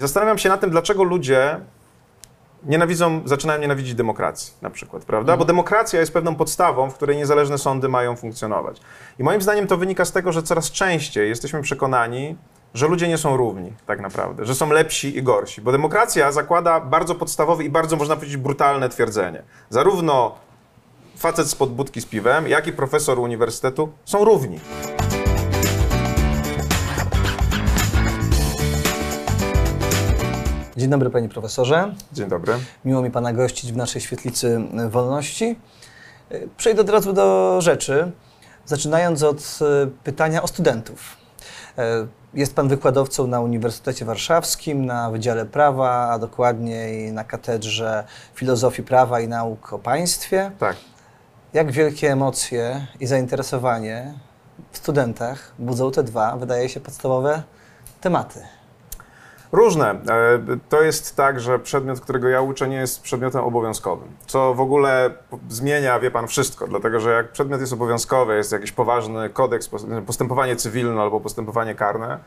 Zastanawiam się nad tym, dlaczego ludzie nienawidzą, zaczynają nienawidzić demokracji na przykład, prawda? Bo demokracja jest pewną podstawą, w której niezależne sądy mają funkcjonować. I moim zdaniem to wynika z tego, że coraz częściej jesteśmy przekonani, że ludzie nie są równi tak naprawdę, że są lepsi i gorsi. Bo demokracja zakłada bardzo podstawowe i bardzo, można powiedzieć, brutalne twierdzenie. Zarówno facet spod budki z piwem, jak i profesor uniwersytetu są równi. Dzień dobry panie profesorze. Dzień dobry. Miło mi pana gościć w naszej świetlicy wolności. Przejdę od razu do rzeczy, zaczynając od e, pytania o studentów. E, Jest pan wykładowcą na Uniwersytecie Warszawskim, na Wydziale Prawa, a dokładniej na Katedrze Filozofii Prawa i Nauk o Państwie. Tak. Jak wielkie emocje i zainteresowanie w studentach budzą te dwa, wydaje się, podstawowe tematy? Różne. E, To jest tak, że przedmiot, którego ja uczę, nie jest przedmiotem obowiązkowym. Co w ogóle zmienia, wie pan, wszystko. Dlatego, że jak przedmiot jest obowiązkowy, jest jakiś poważny kodeks, pos- postępowanie cywilne albo postępowanie karne,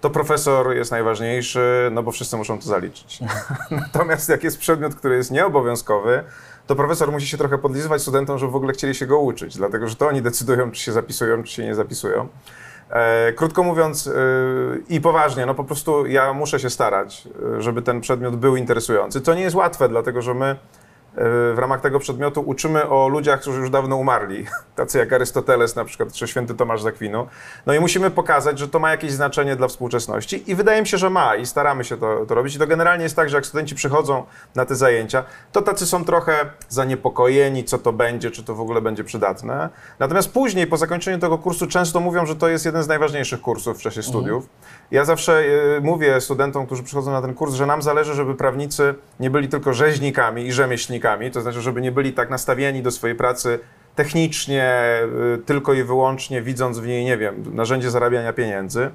to profesor jest najważniejszy, no bo wszyscy muszą to zaliczyć. Natomiast jak jest przedmiot, który jest nieobowiązkowy, to profesor musi się trochę podlizywać studentom, żeby w ogóle chcieli się go uczyć, dlatego że to oni decydują, czy się zapisują, czy się nie zapisują. E, krótko mówiąc e, i poważnie, no po prostu ja muszę się starać, e, żeby ten przedmiot był interesujący. To nie jest łatwe, dlatego że my w ramach tego przedmiotu uczymy o ludziach, którzy już dawno umarli, tacy jak Arystoteles na przykład, czy święty Tomasz z Akwinu. No i musimy pokazać, że to ma jakieś znaczenie dla współczesności i wydaje mi się, że ma i staramy się to, to robić. I to generalnie jest tak, że jak studenci przychodzą na te zajęcia, to tacy są trochę zaniepokojeni, co to będzie, czy to w ogóle będzie przydatne. Natomiast później, po zakończeniu tego kursu, często mówią, że to jest jeden z najważniejszych kursów w czasie studiów. Ja zawsze e, mówię studentom, którzy przychodzą na ten kurs, że nam zależy, żeby prawnicy nie byli tylko rzeźnikami i rzemieślnikami, to znaczy, żeby nie byli tak nastawieni do swojej pracy technicznie, y, tylko i wyłącznie widząc w niej, nie wiem, narzędzie zarabiania pieniędzy,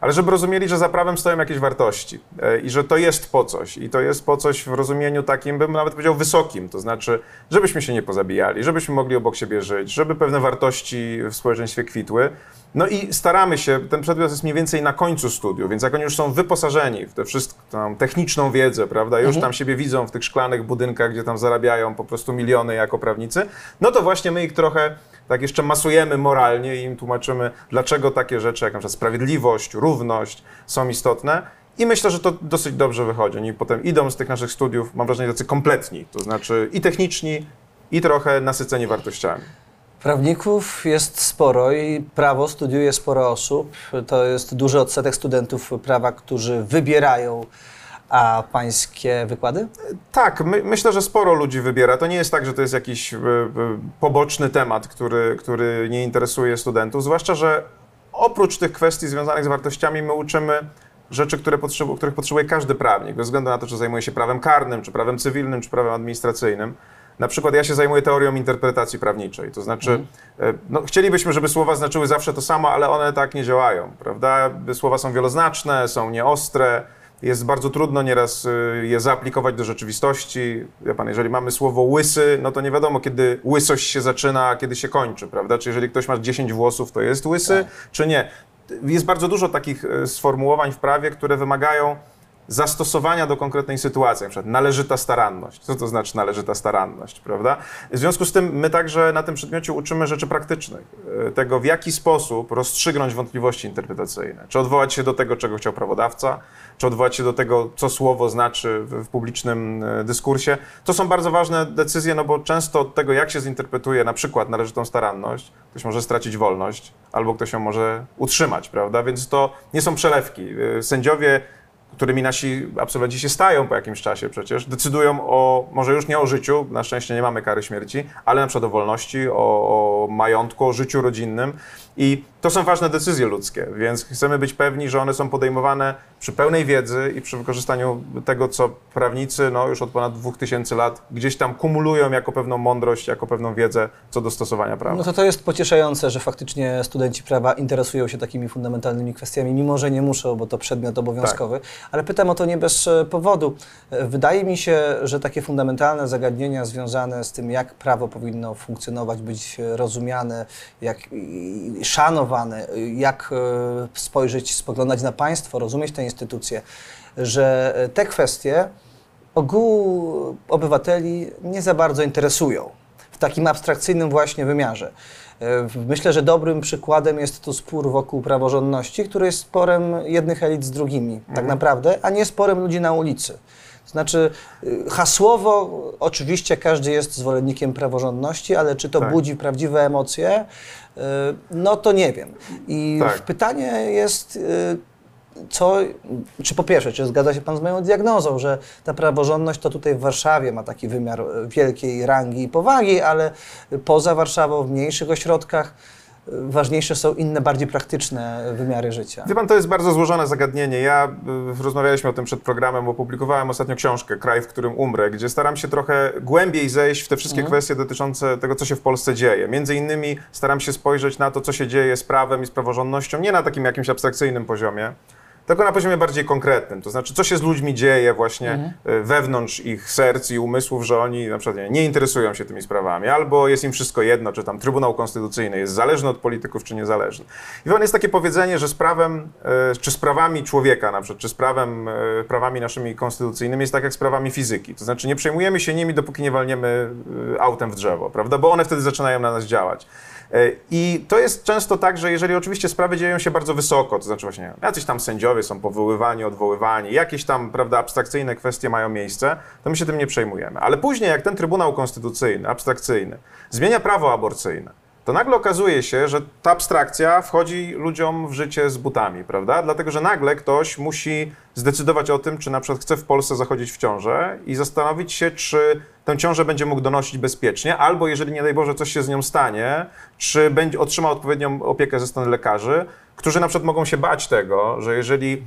ale żeby rozumieli, że za prawem stoją jakieś wartości e, i że to jest po coś. I to jest po coś w rozumieniu takim, bym nawet powiedział, wysokim. To znaczy, żebyśmy się nie pozabijali, żebyśmy mogli obok siebie żyć, żeby pewne wartości w społeczeństwie kwitły. No i staramy się, ten przedmiot jest mniej więcej na końcu studiów, więc jak oni już są wyposażeni w tę wszystką techniczną wiedzę, prawda, już tam siebie widzą w tych szklanych budynkach, gdzie tam zarabiają po prostu miliony jako prawnicy, no to właśnie my ich trochę tak jeszcze masujemy moralnie i im tłumaczymy, dlaczego takie rzeczy jak na przykład sprawiedliwość, równość są istotne. I myślę, że to dosyć dobrze wychodzi. Oni potem idą z tych naszych studiów, mam wrażenie, tacy kompletni, to znaczy i techniczni, i trochę nasyceni wartościami. Prawników jest sporo i prawo studiuje sporo osób. To jest duży odsetek studentów prawa, którzy wybierają a pańskie wykłady? Tak, my, myślę, że sporo ludzi wybiera. To nie jest tak, że to jest jakiś y, y, poboczny temat, który, który nie interesuje studentów, zwłaszcza, że oprócz tych kwestii związanych z wartościami my uczymy rzeczy, które potrzebu, których potrzebuje każdy prawnik, bez względu na to, czy zajmuje się prawem karnym, czy prawem cywilnym, czy prawem administracyjnym. Na przykład ja się zajmuję teorią interpretacji prawniczej, to znaczy e, no, chcielibyśmy, żeby słowa znaczyły zawsze to samo, ale one tak nie działają, prawda? Słowa są wieloznaczne, są nieostre, jest bardzo trudno nieraz y, je zaaplikować do rzeczywistości. Wie pan, jeżeli mamy słowo łysy, no to nie wiadomo, kiedy łysość się zaczyna, a kiedy się kończy, prawda? Czy jeżeli ktoś ma 10 włosów, to jest łysy, czy nie? Jest bardzo dużo takich y, sformułowań w prawie, które wymagają zastosowania do konkretnej sytuacji, na przykład należyta staranność. Co to znaczy należyta staranność, prawda? W związku z tym my także na tym przedmiocie uczymy rzeczy praktycznych, e, tego w jaki sposób rozstrzygnąć wątpliwości interpretacyjne. Czy odwołać się do tego, czego chciał prawodawca, czy odwołać się do tego, co słowo znaczy w, publicznym e, dyskursie. To są bardzo ważne decyzje, no bo często od tego, jak się zinterpretuje na przykład należytą staranność, ktoś może stracić wolność, albo ktoś ją może utrzymać, prawda? Więc to nie są przelewki. E, Sędziowie którymi nasi absolwenci się stają po jakimś czasie przecież, decydują o, może już nie o życiu, na szczęście nie mamy kary śmierci, ale na przykład o wolności, o, o majątku, o życiu rodzinnym. I to są ważne decyzje ludzkie, więc chcemy być pewni, że one są podejmowane przy pełnej wiedzy i przy wykorzystaniu tego, co prawnicy no, już od ponad 2000 lat gdzieś tam kumulują jako pewną mądrość, jako pewną wiedzę co do stosowania prawa. No to to jest pocieszające, że faktycznie studenci prawa interesują się takimi fundamentalnymi kwestiami, mimo że nie muszą, bo to przedmiot obowiązkowy. Ale pytam o to nie bez e, powodu. Wydaje mi się, że takie fundamentalne zagadnienia związane z tym, jak prawo powinno funkcjonować, być rozumiane, jak, szanowany, jak e, spojrzeć, spoglądać na państwo, rozumieć te instytucje, że te kwestie ogółu obywateli nie za bardzo interesują w takim abstrakcyjnym właśnie wymiarze. E, Myślę, że dobrym przykładem jest tu spór wokół praworządności, który jest sporem jednych elit z drugimi, tak naprawdę, a nie sporem ludzi na ulicy. Znaczy, y, hasłowo oczywiście każdy jest zwolennikiem praworządności, ale czy to Tak. budzi prawdziwe emocje, no to nie wiem. I Tak. pytanie jest, y, co, czy po pierwsze, czy zgadza się Pan z moją diagnozą, że ta praworządność to tutaj w Warszawie ma taki wymiar wielkiej rangi i powagi, ale poza Warszawą, w mniejszych ośrodkach, ważniejsze są inne, bardziej praktyczne wymiary życia. Wie pan, to jest bardzo złożone zagadnienie. Ja y, rozmawialiśmy o tym przed programem, opublikowałem ostatnio książkę Kraj, w którym umrę, gdzie staram się trochę głębiej zejść w te wszystkie kwestie dotyczące tego, co się w Polsce dzieje. Między innymi staram się spojrzeć na to, co się dzieje z prawem i z praworządnością, nie na takim jakimś abstrakcyjnym poziomie, tylko na poziomie bardziej konkretnym. To znaczy, co się z ludźmi dzieje właśnie y, wewnątrz ich serc i umysłów, że oni na przykład nie, nie interesują się tymi sprawami, albo jest im wszystko jedno, czy tam Trybunał Konstytucyjny jest zależny od polityków, czy niezależny. I jest takie powiedzenie, że z prawem, y, czy z prawami człowieka na przykład, czy z prawem, y, prawami naszymi konstytucyjnymi jest tak jak z prawami fizyki. To znaczy, nie przejmujemy się nimi, dopóki nie walniemy autem w drzewo, prawda? Bo one wtedy zaczynają na nas działać. E, I to jest często tak, że jeżeli oczywiście sprawy dzieją się bardzo wysoko, to znaczy właśnie jacyś tam sędziowie są powoływani, odwoływani, jakieś tam, prawda, abstrakcyjne kwestie mają miejsce, to my się tym nie przejmujemy. Ale później, jak ten Trybunał Konstytucyjny, abstrakcyjny, zmienia prawo aborcyjne, to nagle okazuje się, że ta abstrakcja wchodzi ludziom w życie z butami, prawda? Dlatego, że nagle ktoś musi zdecydować o tym, czy na przykład chce w Polsce zachodzić w ciążę i zastanowić się, czy tę ciążę będzie mógł donosić bezpiecznie, albo jeżeli nie daj Boże coś się z nią stanie, czy będzie otrzyma odpowiednią opiekę ze strony lekarzy, którzy na przykład mogą się bać tego, że jeżeli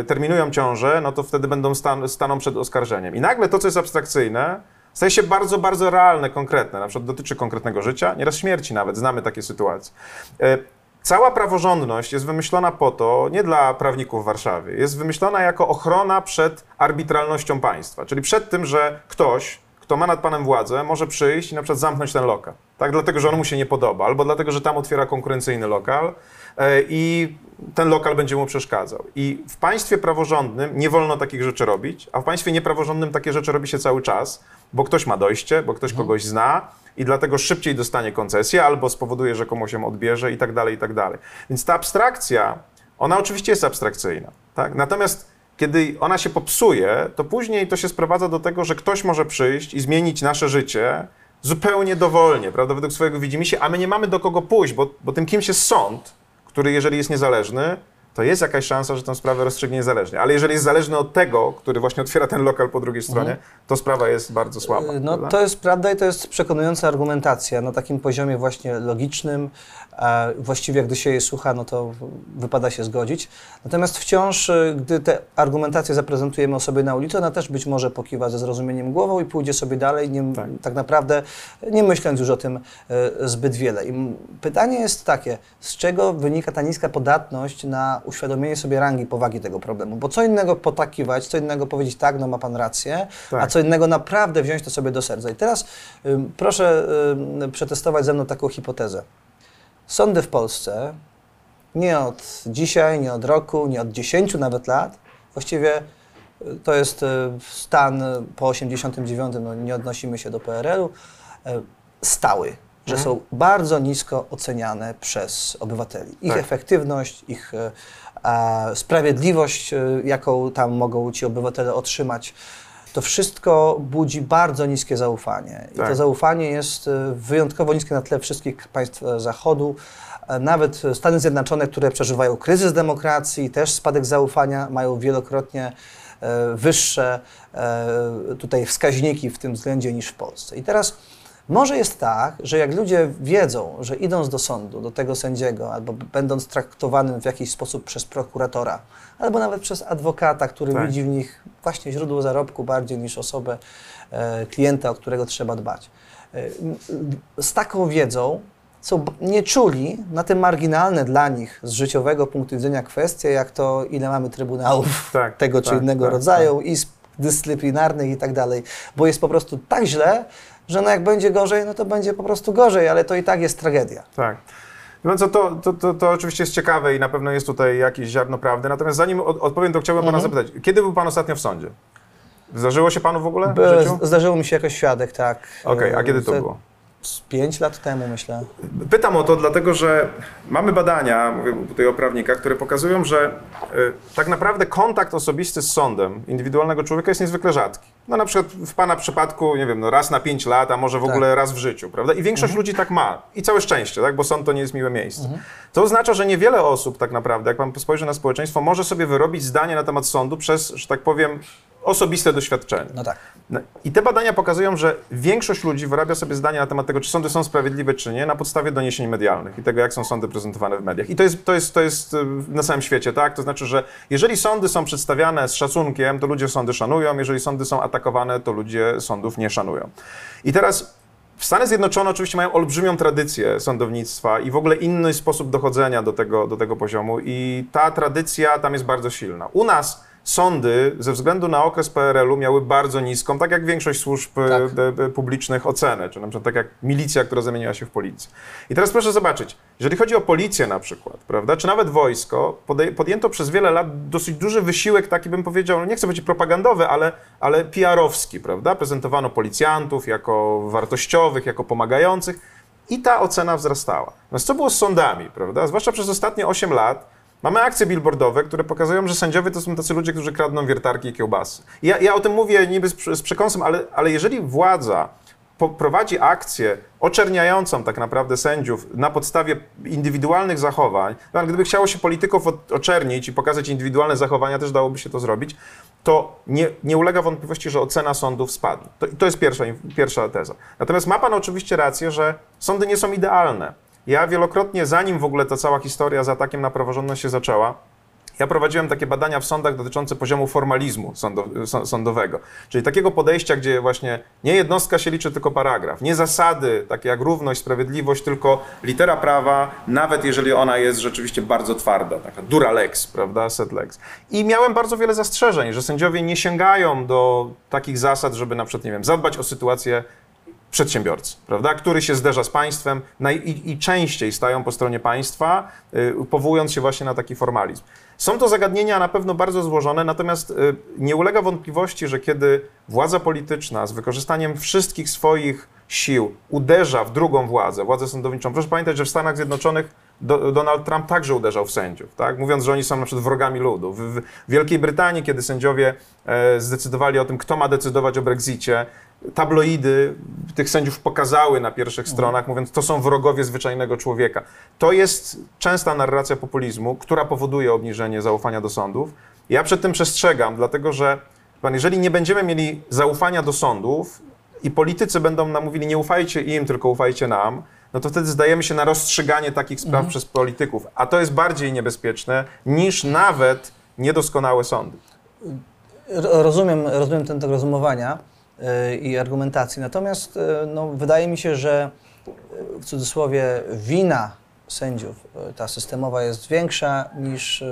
e, terminują ciążę, no to wtedy będą stan, staną przed oskarżeniem. I nagle to, co jest abstrakcyjne, staje się bardzo, bardzo realne, konkretne. Na przykład dotyczy konkretnego życia, nieraz śmierci nawet, znamy takie sytuacje. E, Cała praworządność jest wymyślona po to, nie dla prawników w Warszawie, jest wymyślona jako ochrona przed arbitralnością państwa, czyli przed tym, że ktoś, kto ma nad panem władzę, może przyjść i na przykład zamknąć ten lokal. Tak, dlatego, że on mu się nie podoba, albo dlatego, że tam otwiera konkurencyjny lokal e, i ten lokal będzie mu przeszkadzał. I w państwie praworządnym nie wolno takich rzeczy robić, a w państwie niepraworządnym takie rzeczy robi się cały czas, bo ktoś ma dojście, bo ktoś kogoś zna i dlatego szybciej dostanie koncesję albo spowoduje, że komuś ją odbierze i tak dalej, i tak dalej. Więc ta abstrakcja, ona oczywiście jest abstrakcyjna, tak? Natomiast kiedy ona się popsuje, to później to się sprowadza do tego, że ktoś może przyjść i zmienić nasze życie zupełnie dowolnie, prawda, według swojego widzimisię, a my nie mamy do kogo pójść, bo, bo tym kimś jest sąd, który jeżeli jest niezależny, to jest jakaś szansa, że tę sprawę rozstrzygnie niezależnie. Ale jeżeli jest zależny od tego, który właśnie otwiera ten lokal po drugiej stronie, to sprawa jest bardzo słaba. No prawda? to jest prawda i to jest przekonująca argumentacja na takim poziomie właśnie logicznym. Właściwie gdy się jej słucha, no to wypada się zgodzić. Natomiast wciąż, y, gdy tę argumentację zaprezentujemy osobie na ulicy, ona też być może pokiwa ze zrozumieniem głową i pójdzie sobie dalej, nie, Tak. tak. naprawdę nie myśląc już o tym y, zbyt wiele. I pytanie jest takie, z czego wynika ta niska podatność na uświadomienie sobie rangi, powagi tego problemu? Bo co innego potakiwać, co innego powiedzieć tak, no ma pan rację, Tak. a co innego naprawdę wziąć to sobie do serca. I teraz proszę przetestować ze mną taką hipotezę. Sądy w Polsce nie od dzisiaj, nie od roku, nie od 10 nawet lat, właściwie y, to jest y, stan po 89, no nie odnosimy się do PRL-u, y, stały, że Mhm. są bardzo nisko oceniane przez obywateli. Ich Tak. efektywność, ich a, sprawiedliwość, y, jaką tam mogą ci obywatele otrzymać, to wszystko budzi bardzo niskie zaufanie. I Tak. to zaufanie jest y, wyjątkowo niskie na tle wszystkich państw e, Zachodu. E, Nawet Stany Zjednoczone, które przeżywają kryzys demokracji, też spadek zaufania, mają wielokrotnie e, wyższe e, tutaj wskaźniki w tym względzie niż w Polsce. I teraz może jest tak, że jak ludzie wiedzą, że idąc do sądu, do tego sędziego, albo będąc traktowanym w jakiś sposób przez prokuratora, albo nawet przez adwokata, który Tak. widzi w nich właśnie źródło zarobku bardziej niż osobę e, klienta, o którego trzeba dbać. E, z taką wiedzą są b- nieczuli na te marginalne dla nich z życiowego punktu widzenia kwestie, jak to ile mamy trybunałów Tak, tego czy tak, innego tak, rodzaju, izb dyscyplinarnych i tak dalej, bo jest po prostu tak źle, że no jak będzie gorzej, no to będzie po prostu gorzej, ale to i tak jest tragedia. Tak. Wie co, to, to, to, to oczywiście jest ciekawe i na pewno jest tutaj jakieś ziarno prawdy. Natomiast zanim od, odpowiem, to chciałbym pana Mhm. zapytać, kiedy był pan ostatnio w sądzie? Zdarzyło się panu w ogóle w By-? Zdarzyło mi się jako świadek, tak. Okej, a E, kiedy to było? Z pięć lat temu, myślę. Pytam o to dlatego, że mamy badania, mówię tutaj o prawnikach, które pokazują, że y, tak naprawdę kontakt osobisty z sądem indywidualnego człowieka jest niezwykle rzadki. No na przykład w pana przypadku, nie wiem, no raz na pięć lat, a może w Tak. ogóle raz w życiu, prawda? I większość ludzi tak ma. I całe szczęście, tak? Bo sąd to nie jest miłe miejsce. To oznacza, że niewiele osób tak naprawdę, jak pan spojrzy na społeczeństwo, może sobie wyrobić zdanie na temat sądu przez, że tak powiem, osobiste doświadczenie. No tak. No, I te badania pokazują, że większość ludzi wyrabia sobie zdania na temat tego, czy sądy są sprawiedliwe, czy nie, na podstawie doniesień medialnych i tego, jak są sądy prezentowane w mediach. I to jest, to jest, to jest y, na całym świecie, tak? To znaczy, że jeżeli sądy są przedstawiane z szacunkiem, to ludzie sądy szanują, jeżeli sądy są atakowane, to ludzie sądów nie szanują. I teraz Stany Zjednoczone oczywiście mają olbrzymią tradycję sądownictwa i w ogóle inny sposób dochodzenia do tego, do tego poziomu i ta tradycja tam jest bardzo silna. U nas sądy ze względu na okres PRL-u miały bardzo niską, tak jak większość służb Tak. e, e, publicznych, ocenę, czy na przykład tak jak milicja, która zamieniła się w policję. I teraz proszę zobaczyć, jeżeli chodzi o policję na przykład, prawda, czy nawet wojsko, podjęto przez wiele lat dosyć duży wysiłek, taki bym powiedział, no nie chcę powiedzieć propagandowy, ale, ale PR-owski, prawda? Prezentowano policjantów jako wartościowych, jako pomagających i ta ocena wzrastała. Natomiast co było z sądami, prawda? Zwłaszcza przez ostatnie 8 lat mamy akcje billboardowe, które pokazują, że sędziowie to są tacy ludzie, którzy kradną wiertarki i kiełbasy. Ja, ja o tym mówię niby z, z przekąsem, ale, ale jeżeli władza prowadzi akcję oczerniającą tak naprawdę sędziów na podstawie indywidualnych zachowań, gdyby chciało się polityków oczernić i pokazać indywidualne zachowania, też dałoby się to zrobić, to nie, nie ulega wątpliwości, że ocena sądów spadnie. To, to jest pierwsza, pierwsza teza. Natomiast ma pan oczywiście rację, że sądy nie są idealne. Ja wielokrotnie, zanim w ogóle ta cała historia z atakiem na praworządność się zaczęła, ja prowadziłem takie badania w sądach dotyczące poziomu formalizmu sądo, są- sądowego, czyli takiego podejścia, gdzie właśnie nie jednostka się liczy, tylko paragraf, nie zasady, takie jak równość, sprawiedliwość, tylko litera prawa, nawet jeżeli ona jest rzeczywiście bardzo twarda, taka dura lex, prawda, set lex. I miałem bardzo wiele zastrzeżeń, że sędziowie nie sięgają do takich zasad, żeby na przykład, nie wiem, zadbać o sytuację przedsiębiorcy, prawda, który się zderza z państwem naj, i, i częściej stają po stronie państwa, y, powołując się właśnie na taki formalizm. Są to zagadnienia na pewno bardzo złożone, natomiast y, nie ulega wątpliwości, że kiedy władza polityczna z wykorzystaniem wszystkich swoich sił uderza w drugą władzę, władzę sądowniczą, proszę pamiętać, że w Stanach Zjednoczonych do, Donald Trump także uderzał w sędziów, tak? mówiąc, że oni są na przykład wrogami ludu. W, w Wielkiej Brytanii, kiedy sędziowie e, zdecydowali o tym, kto ma decydować o Brexicie, tabloidy tych sędziów pokazały na pierwszych stronach, mówiąc, to są wrogowie zwyczajnego człowieka. To jest częsta narracja populizmu, która powoduje obniżenie zaufania do sądów. Ja przed tym przestrzegam, dlatego że pan, jeżeli nie będziemy mieli zaufania do sądów i politycy będą nam mówili, nie ufajcie im, tylko ufajcie nam, no to wtedy zdajemy się na rozstrzyganie takich spraw przez polityków. A to jest bardziej niebezpieczne niż nawet niedoskonałe sądy. Ro- Rozumiem, rozumiem ten tok rozumowania i argumentacji, natomiast y, no, wydaje mi się, że y, w cudzysłowie wina sędziów, y, ta systemowa jest większa niż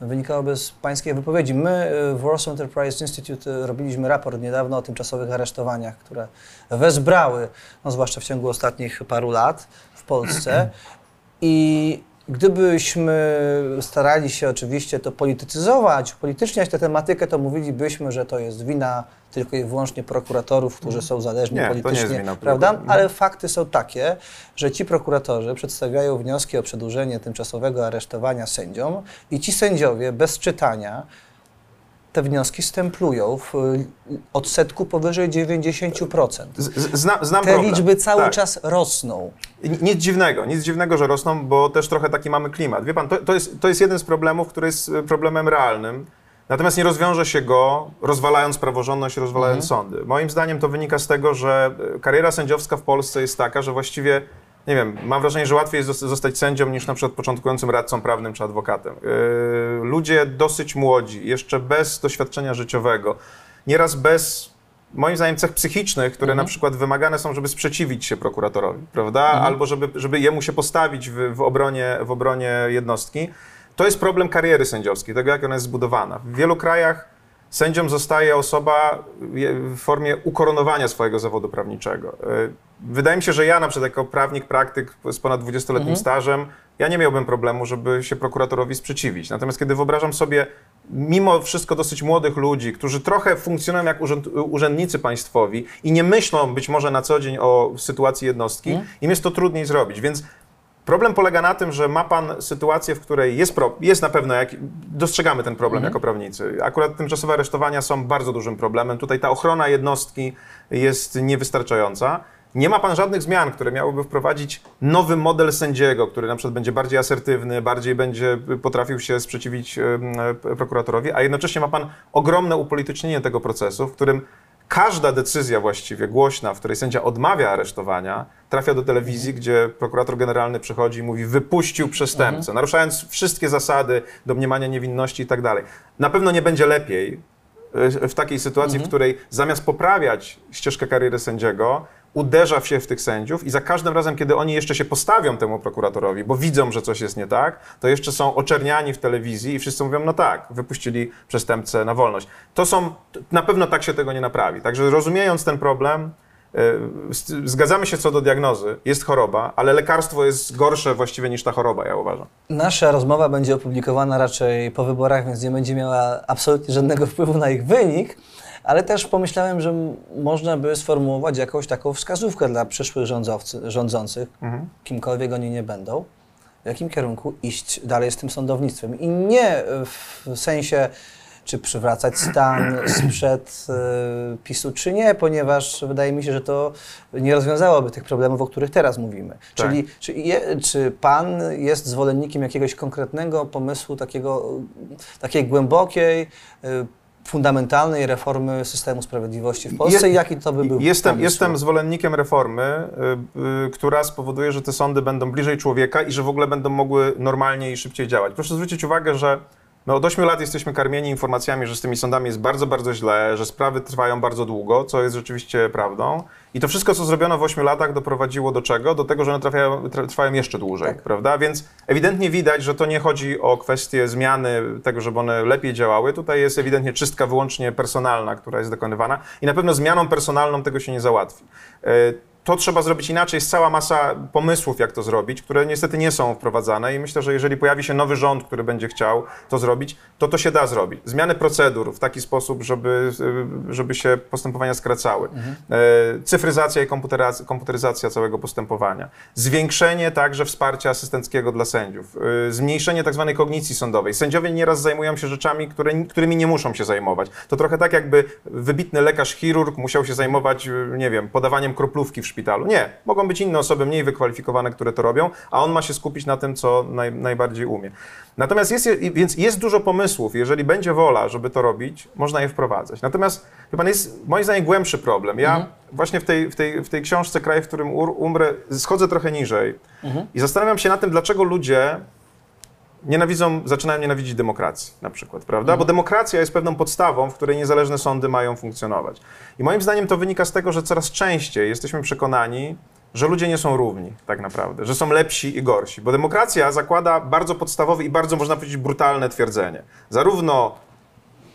wynikałoby z pańskiej wypowiedzi. My w Warsaw Enterprise Institute robiliśmy raport niedawno o tymczasowych aresztowaniach, które wezbrały, no, zwłaszcza w ciągu ostatnich paru lat w Polsce i Gdybyśmy starali się oczywiście to politycyzować, upolityczniać tę tematykę, to mówilibyśmy, że to jest wina tylko i wyłącznie prokuratorów, którzy są zależni Nie, politycznie, prawda? Ale fakty są takie, że ci prokuratorzy przedstawiają wnioski o przedłużenie tymczasowego aresztowania sędziom i ci sędziowie bez czytania te wnioski stemplują w y, odsetku powyżej 90%. Z, z, zna, znam Te problem. liczby cały Tak. czas rosną. Nic dziwnego, nic dziwnego, że rosną, bo też trochę taki mamy klimat. Wie pan, to, to, jest, to jest jeden z problemów, który jest e, problemem realnym. Natomiast nie rozwiąże się go rozwalając praworządność, rozwalając sądy. Moim zdaniem to wynika z tego, że e, kariera sędziowska w Polsce jest taka, że właściwie, nie wiem, mam wrażenie, że łatwiej jest zos- zostać sędzią niż na przykład początkującym radcą prawnym czy adwokatem. Yy, ludzie dosyć młodzi, jeszcze bez doświadczenia życiowego, nieraz bez moim zdaniem cech psychicznych, które na przykład wymagane są, żeby sprzeciwić się prokuratorowi, prawda? Albo żeby, żeby jemu się postawić w, w, obronie, w obronie jednostki. To jest problem kariery sędziowskiej, tego jak ona jest zbudowana. W wielu krajach sędzią zostaje osoba w formie ukoronowania swojego zawodu prawniczego. Y, Wydaje mi się, że ja na przykład jako prawnik, praktyk z ponad 20-letnim stażem, ja nie miałbym problemu, żeby się prokuratorowi sprzeciwić. Natomiast kiedy wyobrażam sobie mimo wszystko dosyć młodych ludzi, którzy trochę funkcjonują jak urząd, urzędnicy państwowi i nie myślą być może na co dzień o sytuacji jednostki, im jest to trudniej zrobić. Więc Problem polega na tym, że ma pan sytuację, w której jest, pro, jest na pewno, jak, dostrzegamy ten problem jako prawnicy. Akurat tymczasowe aresztowania są bardzo dużym problemem. Tutaj ta ochrona jednostki jest niewystarczająca. Nie ma pan żadnych zmian, które miałyby wprowadzić nowy model sędziego, który na przykład będzie bardziej asertywny, bardziej będzie potrafił się sprzeciwić em, prokuratorowi, a jednocześnie ma pan ogromne upolitycznienie tego procesu, w którym każda decyzja właściwie głośna, w której sędzia odmawia aresztowania, trafia do telewizji, gdzie prokurator generalny przychodzi i mówi wypuścił przestępcę, naruszając wszystkie zasady domniemania niewinności i tak dalej. Na pewno nie będzie lepiej y, w takiej sytuacji, w której zamiast poprawiać ścieżkę kariery sędziego, uderza się w tych sędziów i za każdym razem, kiedy oni jeszcze się postawią temu prokuratorowi, bo widzą, że coś jest nie tak, to jeszcze są oczerniani w telewizji i wszyscy mówią, no tak, wypuścili przestępcę na wolność. To są, na pewno tak się tego nie naprawi. Także rozumiejąc ten problem, z- zgadzamy się co do diagnozy, jest choroba, ale lekarstwo jest gorsze właściwie niż ta choroba, ja uważam. Nasza rozmowa będzie opublikowana raczej po wyborach, więc nie będzie miała absolutnie żadnego wpływu na ich wynik, ale też pomyślałem, że można by sformułować jakąś taką wskazówkę dla przyszłych rządzący, rządzących, kimkolwiek oni nie będą, w jakim kierunku iść dalej z tym sądownictwem. I nie w sensie, czy przywracać stan sprzed y, PiSu, czy nie, ponieważ wydaje mi się, że to nie rozwiązałoby tych problemów, o których teraz mówimy. Tak. Czyli czy, je, czy pan jest zwolennikiem jakiegoś konkretnego pomysłu, takiego, takiej głębokiej, y, fundamentalnej reformy systemu sprawiedliwości w Polsce i jaki to by był Jestem, jestem zwolennikiem reformy, y, y, która spowoduje, że te sądy będą bliżej człowieka i że w ogóle będą mogły normalnie i szybciej działać. Proszę zwrócić uwagę, że my od 8 lat jesteśmy karmieni informacjami, że z tymi sądami jest bardzo, bardzo źle, że sprawy trwają bardzo długo, co jest rzeczywiście prawdą. I to wszystko, co zrobiono w 8 latach, doprowadziło do czego? Do tego, że one trafiają, tra- trwają jeszcze dłużej, Tak. prawda? Więc ewidentnie widać, że to nie chodzi o kwestię zmiany tego, żeby one lepiej działały. Tutaj jest ewidentnie czystka wyłącznie personalna, która jest dokonywana i na pewno zmianą personalną tego się nie załatwi. E, To trzeba zrobić inaczej. Jest cała masa pomysłów, jak to zrobić, które niestety nie są wprowadzane i myślę, że jeżeli pojawi się nowy rząd, który będzie chciał to zrobić, to to się da zrobić. Zmiany procedur w taki sposób, żeby, y, żeby się postępowania skracały. E, Cyfryzacja i komputeryzacja, całego postępowania. Zwiększenie także wsparcia asystenckiego dla sędziów. Y, Zmniejszenie tak zwanej kognicji sądowej. Sędziowie nieraz zajmują się rzeczami, które, którymi nie muszą się zajmować. To trochę tak, jakby wybitny lekarz, chirurg musiał się zajmować, y, nie wiem, podawaniem kroplówki w szpitalu. Nie. Mogą być inne osoby mniej wykwalifikowane, które to robią, a on ma się skupić na tym, co naj, najbardziej umie. Natomiast jest, więc jest dużo pomysłów. Jeżeli będzie wola, żeby to robić, można je wprowadzać. Natomiast, wie pan, jest moim zdaniem głębszy problem. Ja właśnie w tej, w, tej, w tej książce Kraj, w którym umrę, schodzę trochę niżej i zastanawiam się nad tym, dlaczego ludzie nienawidzą, zaczynają nienawidzić demokracji na przykład, prawda? Bo demokracja jest pewną podstawą, w której niezależne sądy mają funkcjonować. I moim zdaniem to wynika z tego, że coraz częściej jesteśmy przekonani, że ludzie nie są równi tak naprawdę, że są lepsi i gorsi. Bo demokracja zakłada bardzo podstawowe i bardzo, można powiedzieć, brutalne twierdzenie. Zarówno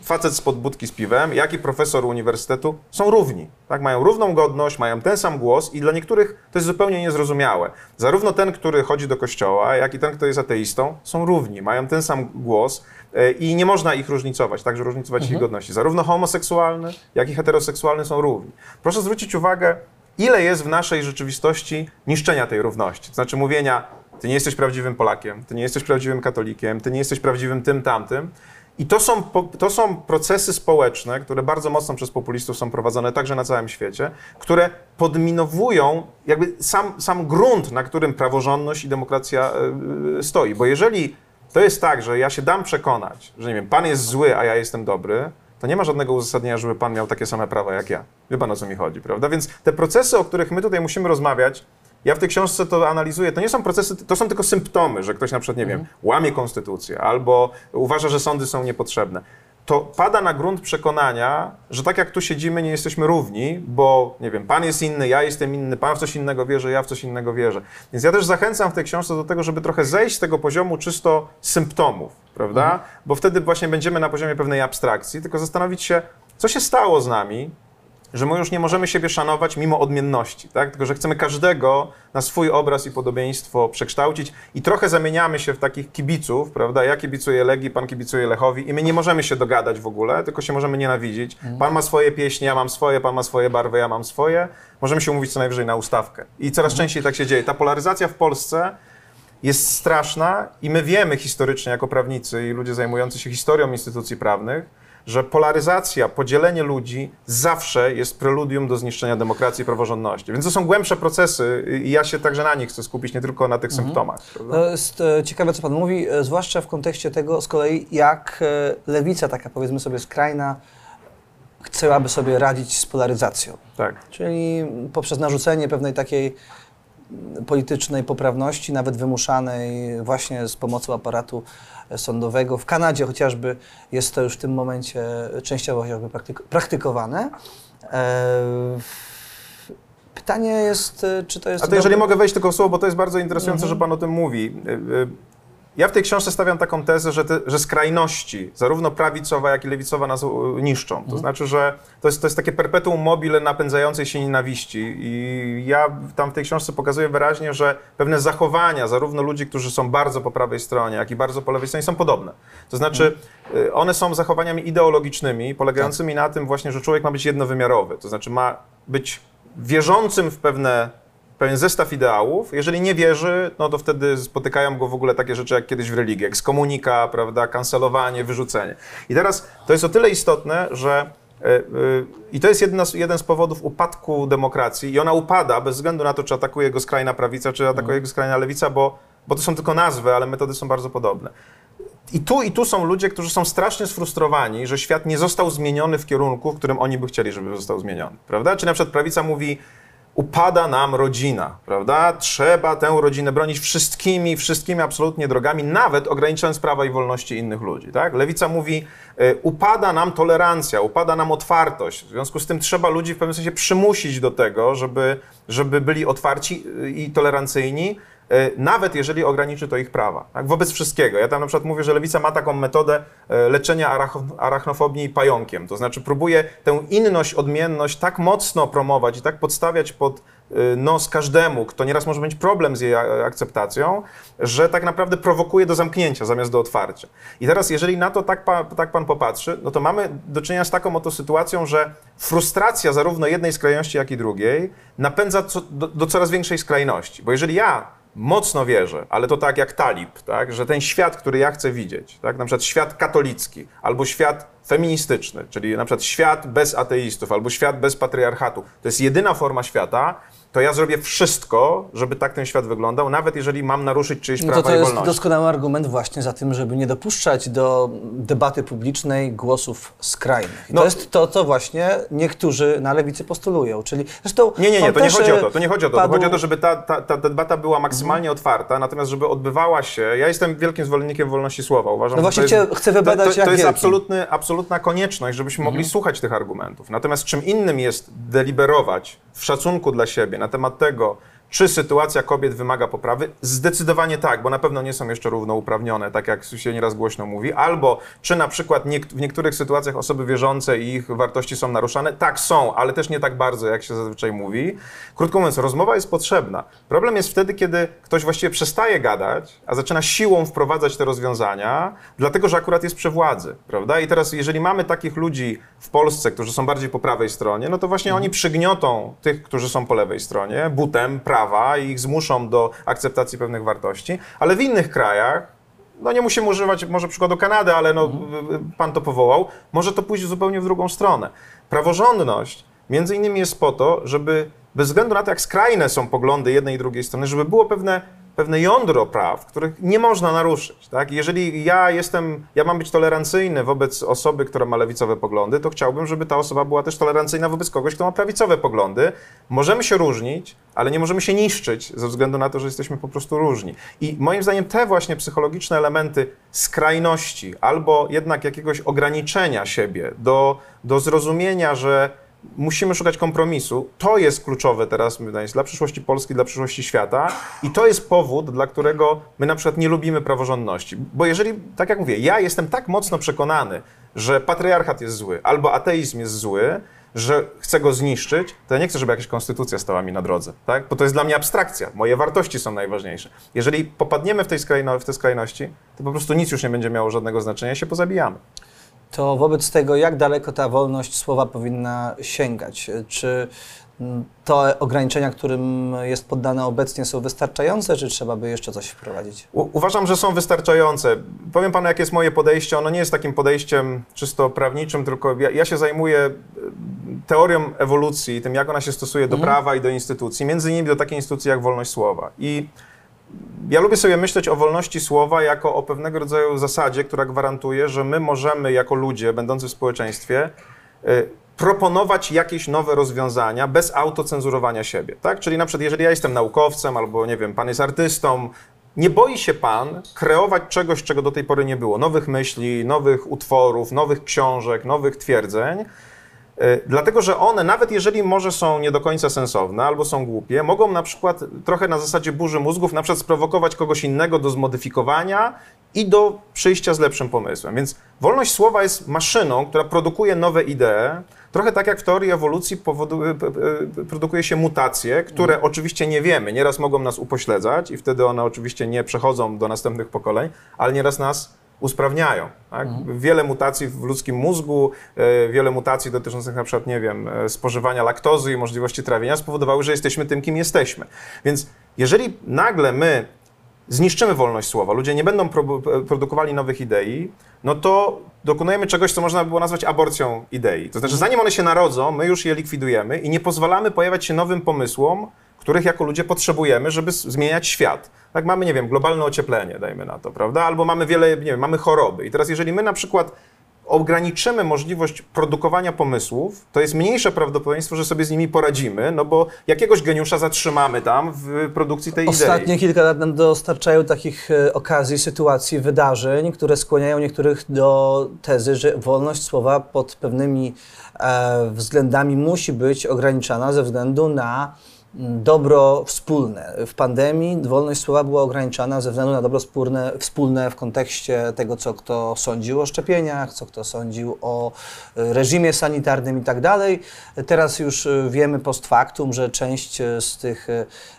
facet spod budki z piwem, jak i profesor uniwersytetu są równi. Tak? Mają równą godność, mają ten sam głos i dla niektórych to jest zupełnie niezrozumiałe. Zarówno ten, który chodzi do kościoła, jak i ten, kto jest ateistą, są równi, mają ten sam głos e, i nie można ich różnicować, także różnicować ich godności. Zarówno homoseksualny, jak i heteroseksualny są równi. Proszę zwrócić uwagę, ile jest w naszej rzeczywistości niszczenia tej równości. To znaczy mówienia, ty nie jesteś prawdziwym Polakiem, ty nie jesteś prawdziwym katolikiem, ty nie jesteś prawdziwym tym, tamtym. I to są, to są procesy społeczne, które bardzo mocno przez populistów są prowadzone także na całym świecie, które podminowują jakby sam, sam grunt, na którym praworządność i demokracja e, e, stoi. Bo jeżeli to jest tak, że ja się dam przekonać, że nie wiem, pan jest zły, a ja jestem dobry, to nie ma żadnego uzasadnienia, żeby pan miał takie same prawa jak ja. Wie pan o co mi chodzi, prawda? Więc te procesy, o których my tutaj musimy rozmawiać, ja w tej książce to analizuję. To nie są procesy, to są tylko symptomy, że ktoś na przykład, nie wiem, łamie konstytucję albo uważa, że sądy są niepotrzebne. to pada na grunt przekonania, że tak jak tu siedzimy, nie jesteśmy równi, bo nie wiem, pan jest inny, ja jestem inny, pan w coś innego wierzy, ja w coś innego wierzę. Więc ja też zachęcam w tej książce do tego, żeby trochę zejść z tego poziomu czysto symptomów, prawda? Mhm. Bo wtedy właśnie będziemy na poziomie pewnej abstrakcji, tylko zastanowić się, co się stało z nami, że my już nie możemy siebie szanować mimo odmienności, tak? Tylko, że chcemy każdego na swój obraz i podobieństwo przekształcić i trochę zamieniamy się w takich kibiców, prawda? Ja kibicuję Legii, pan kibicuje Lechowi i my nie możemy się dogadać w ogóle, tylko się możemy nienawidzić. Pan ma swoje pieśni, ja mam swoje, pan ma swoje barwy, ja mam swoje. Możemy się umówić co najwyżej na ustawkę. I coraz częściej tak się dzieje. Ta polaryzacja w Polsce jest straszna i my wiemy historycznie jako prawnicy i ludzie zajmujący się historią instytucji prawnych, że polaryzacja, podzielenie ludzi zawsze jest preludium do zniszczenia demokracji i praworządności. Więc to są głębsze procesy i ja się także na nich chcę skupić, nie tylko na tych symptomach. prawda? To jest e, ciekawe, co Pan mówi, e, zwłaszcza w kontekście tego z kolei, jak e, lewica, taka powiedzmy sobie skrajna, chciałaby sobie radzić z polaryzacją. Tak. Czyli poprzez narzucenie pewnej takiej politycznej poprawności, nawet wymuszanej właśnie z pomocą aparatu e, sądowego. W Kanadzie chociażby jest to już w tym momencie częściowo chociażby praktyk- praktykowane. E, Pytanie jest, e, czy to jest... A to jeżeli mogę wejść tylko w słowo, bo to jest bardzo interesujące, że Pan o tym mówi. Ja w tej książce stawiam taką tezę, że, te, że skrajności, zarówno prawicowa, jak i lewicowa nas y, niszczą. To znaczy, że to jest, to jest takie perpetuum mobile napędzającej się nienawiści. I ja tam w tej książce pokazuję wyraźnie, że pewne zachowania zarówno ludzi, którzy są bardzo po prawej stronie, jak i bardzo po lewej stronie są podobne. To znaczy, y, one są zachowaniami ideologicznymi, polegającymi na tym właśnie, że człowiek ma być jednowymiarowy. To znaczy, ma być wierzącym w pewne pewien zestaw ideałów. Jeżeli nie wierzy, no to wtedy spotykają go w ogóle takie rzeczy jak kiedyś w religii, ekskomunika, prawda, kancelowanie, wyrzucenie. I teraz to jest o tyle istotne, że e, e, i to jest jedna jeden z powodów upadku demokracji i ona upada bez względu na to, czy atakuje go skrajna prawica, czy atakuje go skrajna lewica, bo, bo to są tylko nazwy, ale metody są bardzo podobne. I tu, I tu są ludzie, którzy są strasznie sfrustrowani, że świat nie został zmieniony w kierunku, w którym oni by chcieli, żeby został zmieniony. Prawda? Czy na przykład prawica mówi, upada nam rodzina, prawda? Trzeba tę rodzinę bronić wszystkimi, wszystkimi absolutnie drogami, nawet ograniczając prawa i wolności innych ludzi, tak? Lewica mówi, y, upada nam tolerancja, upada nam otwartość, w związku z tym trzeba ludzi w pewnym sensie przymusić do tego, żeby, żeby byli otwarci y, i tolerancyjni, nawet jeżeli ograniczy to ich prawa, tak? wobec wszystkiego. Ja tam na przykład mówię, że lewica ma taką metodę y, leczenia arach- arachnofobii pająkiem, to znaczy próbuje tę inność, odmienność tak mocno promować i tak podstawiać pod y, nos każdemu, kto nieraz może mieć problem z jej akceptacją, że tak naprawdę prowokuje do zamknięcia zamiast do otwarcia. I teraz, jeżeli na to tak, pa, tak pan popatrzy, no to mamy do czynienia z taką oto sytuacją, że frustracja zarówno jednej skrajności, jak i drugiej napędza co, do, do coraz większej skrajności. Bo jeżeli ja mocno wierzę, ale to tak jak talib, tak, że ten świat, który ja chcę widzieć, tak, na przykład świat katolicki albo świat feministyczny, czyli na przykład świat bez ateistów albo świat bez patriarchatu, to jest jedyna forma świata, to ja zrobię wszystko, żeby tak ten świat wyglądał, nawet jeżeli mam naruszyć czyjeś No prawa to to i jest wolności. doskonały argument właśnie za tym, żeby nie dopuszczać do debaty publicznej głosów skrajnych. No- to jest to, co właśnie niektórzy na lewicy postulują. Czyli zresztą Nie, nie, nie, pan to nie chodzi o e, to. To nie chodzi o to. padł- To chodzi o to, żeby ta, ta, ta debata była maksymalnie otwarta, natomiast żeby odbywała się. Ja jestem wielkim zwolennikiem wolności słowa. Uważam, No że właśnie to jest, chcę wybadać to, to, jak to jest wielki. absolutny, absolutna konieczność, żebyśmy mogli słuchać tych argumentów. Natomiast czym innym jest deliberować w szacunku dla siebie na temat tego, czy sytuacja kobiet wymaga poprawy? Zdecydowanie tak, bo na pewno nie są jeszcze równouprawnione, tak jak się nieraz głośno mówi. Albo czy na przykład w niektórych sytuacjach osoby wierzące i ich wartości są naruszane? Tak, są, ale też nie tak bardzo, jak się zazwyczaj mówi. Krótko mówiąc, rozmowa jest potrzebna. Problem jest wtedy, kiedy ktoś właściwie przestaje gadać, a zaczyna siłą wprowadzać te rozwiązania, dlatego że akurat jest przy władzy, prawda? I teraz, jeżeli mamy takich ludzi w Polsce, którzy są bardziej po prawej stronie, no to właśnie oni przygniotą tych, którzy są po lewej stronie, butem prawa i ich zmuszą do akceptacji pewnych wartości, ale w innych krajach, no nie musimy używać może przykładu Kanady, ale no, pan to powołał, może to pójść zupełnie w drugą stronę. Praworządność między innymi jest po to, żeby bez względu na to, jak skrajne są poglądy jednej i drugiej strony, żeby było pewne pewne jądro praw, których nie można naruszyć. Tak? Jeżeli ja jestem, ja mam być tolerancyjny wobec osoby, która ma lewicowe poglądy, to chciałbym, żeby ta osoba była też tolerancyjna wobec kogoś, kto ma prawicowe poglądy. Możemy się różnić, ale nie możemy się niszczyć ze względu na to, że jesteśmy po prostu różni. I moim zdaniem te właśnie psychologiczne elementy skrajności albo jednak jakiegoś ograniczenia siebie do, do zrozumienia, że musimy szukać kompromisu. To jest kluczowe teraz, dla przyszłości Polski, dla przyszłości świata i to jest powód, dla którego my na przykład nie lubimy praworządności. Bo jeżeli, tak jak mówię, ja jestem tak mocno przekonany, że patriarchat jest zły albo ateizm jest zły, że chcę go zniszczyć, to ja nie chcę, żeby jakaś konstytucja stała mi na drodze, tak? Bo to jest dla mnie abstrakcja. Moje wartości są najważniejsze. Jeżeli popadniemy w, tej skrajno, w te skrajności, to po prostu nic już nie będzie miało żadnego znaczenia i się pozabijamy. To wobec tego, jak daleko ta wolność słowa powinna sięgać? Czy mm, te ograniczenia, którym jest poddane obecnie, są wystarczające, czy trzeba by jeszcze coś wprowadzić? U- Uważam, że są wystarczające. Powiem panu, jakie jest moje podejście. Ono nie jest takim podejściem czysto prawniczym, tylko ja, ja się zajmuję e, teorią ewolucji, tym, jak ona się stosuje do prawa i do instytucji, między innymi do takiej instytucji jak wolność słowa. I ja lubię sobie myśleć o wolności słowa jako o pewnego rodzaju zasadzie, która gwarantuje, że my możemy jako ludzie będący w społeczeństwie y, proponować jakieś nowe rozwiązania bez autocenzurowania siebie, tak? Czyli na przykład jeżeli ja jestem naukowcem albo nie wiem, pan jest artystą, nie boi się pan kreować czegoś, czego do tej pory nie było, nowych myśli, nowych utworów, nowych książek, nowych twierdzeń, Dlatego, że one, nawet jeżeli może są nie do końca sensowne albo są głupie, mogą na przykład trochę na zasadzie burzy mózgów, na przykład sprowokować kogoś innego do zmodyfikowania i do przyjścia z lepszym pomysłem. Więc wolność słowa jest maszyną, która produkuje nowe idee. Trochę tak jak w teorii ewolucji powoduje, produkuje się mutacje, które oczywiście nie wiemy. Nieraz mogą nas upośledzać i wtedy one oczywiście nie przechodzą do następnych pokoleń, ale nieraz nas usprawniają. Tak? Wiele mutacji w ludzkim mózgu, e, wiele mutacji dotyczących na przykład, nie wiem, e, spożywania laktozy i możliwości trawienia spowodowały, że jesteśmy tym, kim jesteśmy. Więc jeżeli nagle my zniszczymy wolność słowa, ludzie nie będą pro, produkowali nowych idei, no to dokonujemy czegoś, co można by było nazwać aborcją idei. To znaczy, zanim one się narodzą, my już je likwidujemy i nie pozwalamy pojawiać się nowym pomysłom, których jako ludzie potrzebujemy, żeby zmieniać świat. Tak mamy, nie wiem, globalne ocieplenie, dajmy na to, prawda? Albo mamy wiele, nie wiem, mamy choroby. I teraz jeżeli my na przykład ograniczymy możliwość produkowania pomysłów, to jest mniejsze prawdopodobieństwo, że sobie z nimi poradzimy, no bo jakiegoś geniusza zatrzymamy tam w produkcji tej idei. Ostatnie kilka lat nam dostarczają takich e, okazji, sytuacji, wydarzeń, które skłaniają niektórych do tezy, że wolność słowa pod pewnymi e, względami musi być ograniczana ze względu na dobro wspólne. W pandemii wolność słowa była ograniczana ze względu na dobro wspólne, wspólne w kontekście tego, co kto sądził o szczepieniach, co kto sądził o e, reżimie sanitarnym i tak dalej. Teraz już e, wiemy post factum, że część e, z tych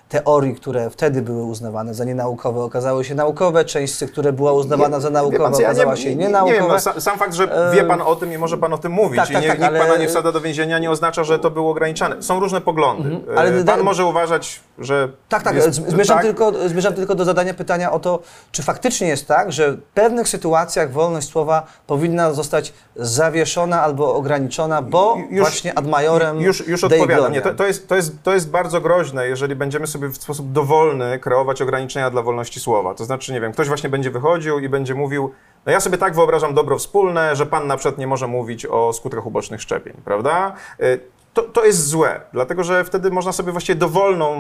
teorii, które wtedy były uznawane za nienaukowe, okazały się naukowe, część z tych, które była uznawana za Wie naukowe, pan co, ja okazała się nie, nie, nie wiem, no, sam, sam fakt, że wie pan o tym i może pan o tym mówić tak, i tak, nie, tak, nikt ale- pana nie wsadza do więzienia, nie oznacza, że to było ograniczane. Są różne poglądy. Mhm, ale E, da- pan może uważać, że... Tak, tak. jest- Zmierzam, tak, Tylko, zmierzam tylko do zadania pytania o to, czy faktycznie jest tak, że w pewnych sytuacjach wolność słowa powinna zostać zawieszona albo ograniczona, bo Już- właśnie ad majorem Już, już odpowiadam. Nie, to, to, jest, to, jest, to jest bardzo groźne, jeżeli będziemy sobie w sposób dowolny kreować ograniczenia dla wolności słowa. To znaczy, nie wiem, ktoś właśnie będzie wychodził i będzie mówił, no ja sobie tak wyobrażam dobro wspólne, że pan na przykład nie może mówić o skutkach ubocznych szczepień, prawda? Y, To, to jest złe, dlatego że wtedy można sobie właściwie dowolną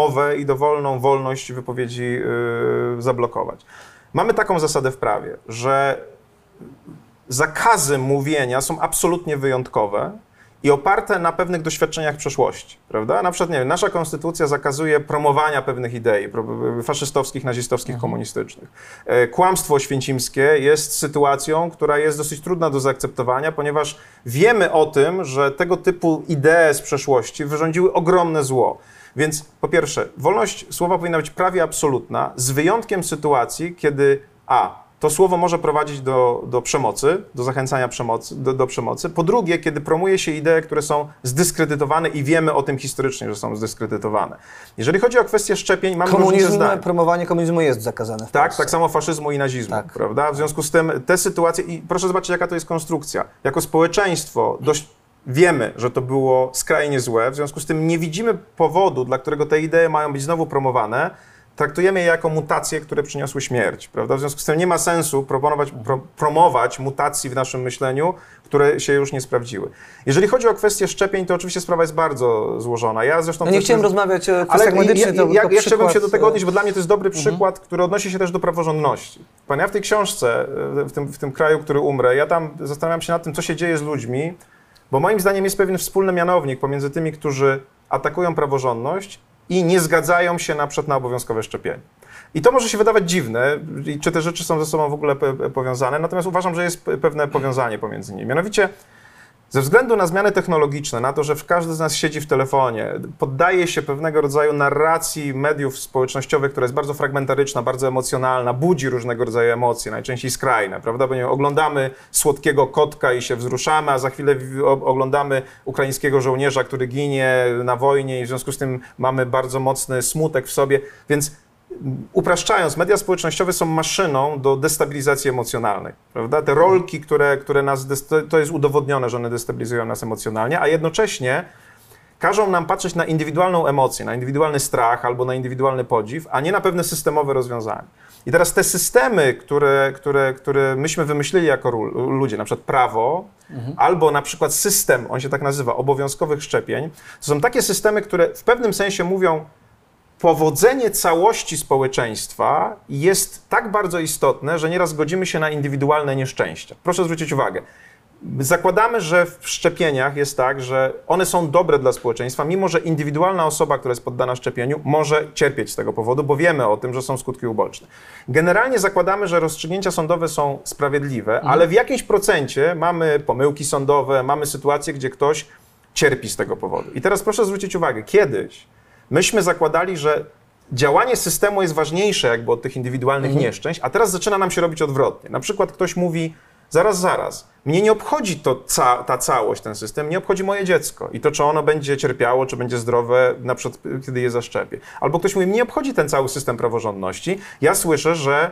mowę i dowolną wolność wypowiedzi yy, zablokować. Mamy taką zasadę w prawie, że zakazy mówienia są absolutnie wyjątkowe i oparte na pewnych doświadczeniach przeszłości, prawda? Na przykład, nie wiem, nasza konstytucja zakazuje promowania pewnych idei faszystowskich, nazistowskich, komunistycznych. E, Kłamstwo święcimskie jest sytuacją, która jest dosyć trudna do zaakceptowania, ponieważ wiemy o tym, że tego typu idee z przeszłości wyrządziły ogromne zło. Więc po pierwsze, wolność słowa powinna być prawie absolutna, z wyjątkiem sytuacji, kiedy a. To słowo może prowadzić do, do przemocy, do zachęcania przemocy, do, do przemocy. Po drugie, kiedy promuje się idee, które są zdyskredytowane i wiemy o tym historycznie, że są zdyskredytowane. Jeżeli chodzi o kwestię szczepień, mamy Komunizm, zdań. promowanie komunizmu jest zakazane w Tak, Polsce. tak samo faszyzmu i nazizmu, Tak. prawda? W związku z tym te sytuacje, i proszę zobaczyć, jaka to jest konstrukcja. Jako społeczeństwo dość wiemy, że to było skrajnie złe, w związku z tym nie widzimy powodu, dla którego te idee mają być znowu promowane, traktujemy je jako mutacje, które przyniosły śmierć, prawda? W związku z tym nie ma sensu proponować, pro, promować mutacji w naszym myśleniu, które się już nie sprawdziły. Jeżeli chodzi o kwestię szczepień, to oczywiście sprawa jest bardzo złożona. Ja zresztą No nie chciałem rozmawiać o ale kwestiach ja, medycznych, ja, ja, ja chciałbym się do tego e, odnieść, bo dla mnie to jest dobry przykład, który odnosi się też do praworządności. Pan, ja w tej książce, e, w tym, w tym kraju, który umrę, ja tam zastanawiam się nad tym, co się dzieje z ludźmi, bo moim zdaniem jest pewien wspólny mianownik pomiędzy tymi, którzy atakują praworządność i nie zgadzają się na przykład na obowiązkowe szczepienie. I to może się wydawać dziwne, czy te rzeczy są ze sobą w ogóle powiązane, natomiast uważam, że jest pe- pewne powiązanie pomiędzy nimi. Mianowicie, ze względu na zmiany technologiczne, na to, że każdy z nas siedzi w telefonie, poddaje się pewnego rodzaju narracji mediów społecznościowych, która jest bardzo fragmentaryczna, bardzo emocjonalna, budzi różnego rodzaju emocje, najczęściej skrajne, prawda? Bo nie oglądamy słodkiego kotka i się wzruszamy, a za chwilę oglądamy ukraińskiego żołnierza, który ginie na wojnie i w związku z tym mamy bardzo mocny smutek w sobie, więc upraszczając, media społecznościowe są maszyną do destabilizacji emocjonalnej, prawda? Te rolki, które, które nas, to- jest udowodnione, że one destabilizują nas emocjonalnie, a jednocześnie każą nam patrzeć na indywidualną emocję, na indywidualny strach albo na indywidualny podziw, a nie na pewne systemowe rozwiązania. I teraz te systemy, które, które, które myśmy wymyślili jako ludzie, na przykład prawo, albo na przykład system, on się tak nazywa, obowiązkowych szczepień, to są takie systemy, które w pewnym sensie mówią, powodzenie całości społeczeństwa jest tak bardzo istotne, że nieraz godzimy się na indywidualne nieszczęścia. Proszę zwrócić uwagę. Zakładamy, że w szczepieniach jest tak, że one są dobre dla społeczeństwa, mimo że indywidualna osoba, która jest poddana szczepieniu, może cierpieć z tego powodu, bo wiemy o tym, że są skutki uboczne. Generalnie zakładamy, że rozstrzygnięcia sądowe są sprawiedliwe, ale w jakimś procencie mamy pomyłki sądowe, mamy sytuacje, gdzie ktoś cierpi z tego powodu. I teraz proszę zwrócić uwagę, kiedyś myśmy zakładali, że działanie systemu jest ważniejsze jakby od tych indywidualnych nieszczęść, a teraz zaczyna nam się robić odwrotnie. Na przykład ktoś mówi, zaraz, zaraz, mnie nie obchodzi to ca ta całość, ten system, nie obchodzi moje dziecko i to, czy ono będzie cierpiało, czy będzie zdrowe, na przykład kiedy je zaszczepię. Albo ktoś mówi, mnie nie obchodzi ten cały system praworządności, ja słyszę, że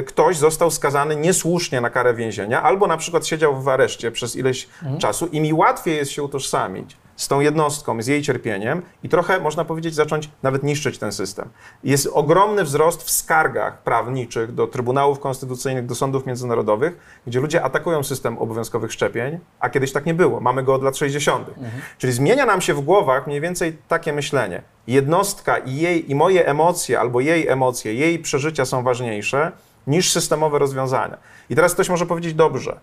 y, ktoś został skazany niesłusznie na karę więzienia, albo na przykład siedział w areszcie przez ileś czasu i mi łatwiej jest się utożsamić z tą jednostką, z jej cierpieniem i trochę, można powiedzieć, zacząć nawet niszczyć ten system. Jest ogromny wzrost w skargach prawniczych do trybunałów konstytucyjnych, do sądów międzynarodowych, gdzie ludzie atakują system obowiązkowych szczepień, a kiedyś tak nie było. Mamy go od lat 60. Czyli zmienia nam się w głowach mniej więcej takie myślenie. Jednostka i jej, i moje emocje, albo jej emocje, jej przeżycia są ważniejsze niż systemowe rozwiązania. I teraz ktoś może powiedzieć, dobrze,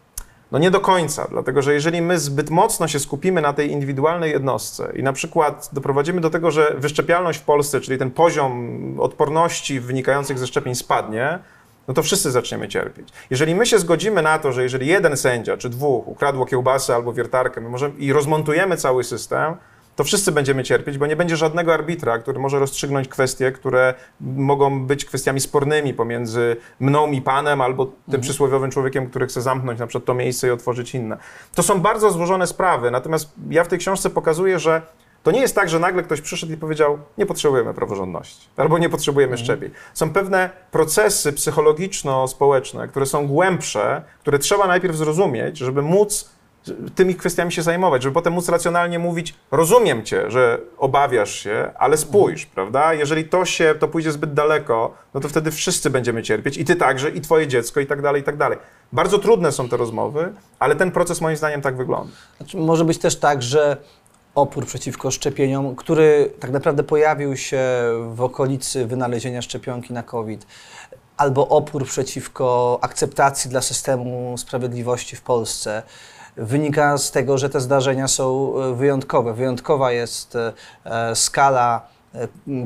no nie do końca, dlatego że jeżeli my zbyt mocno się skupimy na tej indywidualnej jednostce i na przykład doprowadzimy do tego, że wyszczepialność w Polsce, czyli ten poziom odporności wynikających ze szczepień spadnie, no to wszyscy zaczniemy cierpieć. Jeżeli my się zgodzimy na to, że jeżeli jeden sędzia czy dwóch ukradło kiełbasę albo wiertarkę my możemy, i rozmontujemy cały system, to wszyscy będziemy cierpieć, bo nie będzie żadnego arbitra, który może rozstrzygnąć kwestie, które mogą być kwestiami spornymi pomiędzy mną i panem, albo tym przysłowiowym człowiekiem, który chce zamknąć na przykład to miejsce i otworzyć inne. To są bardzo złożone sprawy, natomiast ja w tej książce pokazuję, że to nie jest tak, że nagle ktoś przyszedł i powiedział, nie potrzebujemy praworządności, albo nie potrzebujemy szczepień. Są pewne procesy psychologiczno-społeczne, które są głębsze, które trzeba najpierw zrozumieć, żeby móc tymi kwestiami się zajmować, żeby potem móc racjonalnie mówić, rozumiem cię, że obawiasz się, ale spójrz, prawda? Jeżeli to się, to pójdzie zbyt daleko, no to wtedy wszyscy będziemy cierpieć i ty także, i twoje dziecko, i tak dalej, i tak dalej. Bardzo trudne są te rozmowy, ale ten proces moim zdaniem tak wygląda. Znaczy, może być też tak, że opór przeciwko szczepieniom, który tak naprawdę pojawił się w okolicy wynalezienia szczepionki na COVID, albo opór przeciwko akceptacji dla systemu sprawiedliwości w Polsce, wynika z tego, że te zdarzenia są e, wyjątkowe. Wyjątkowa jest e, skala e,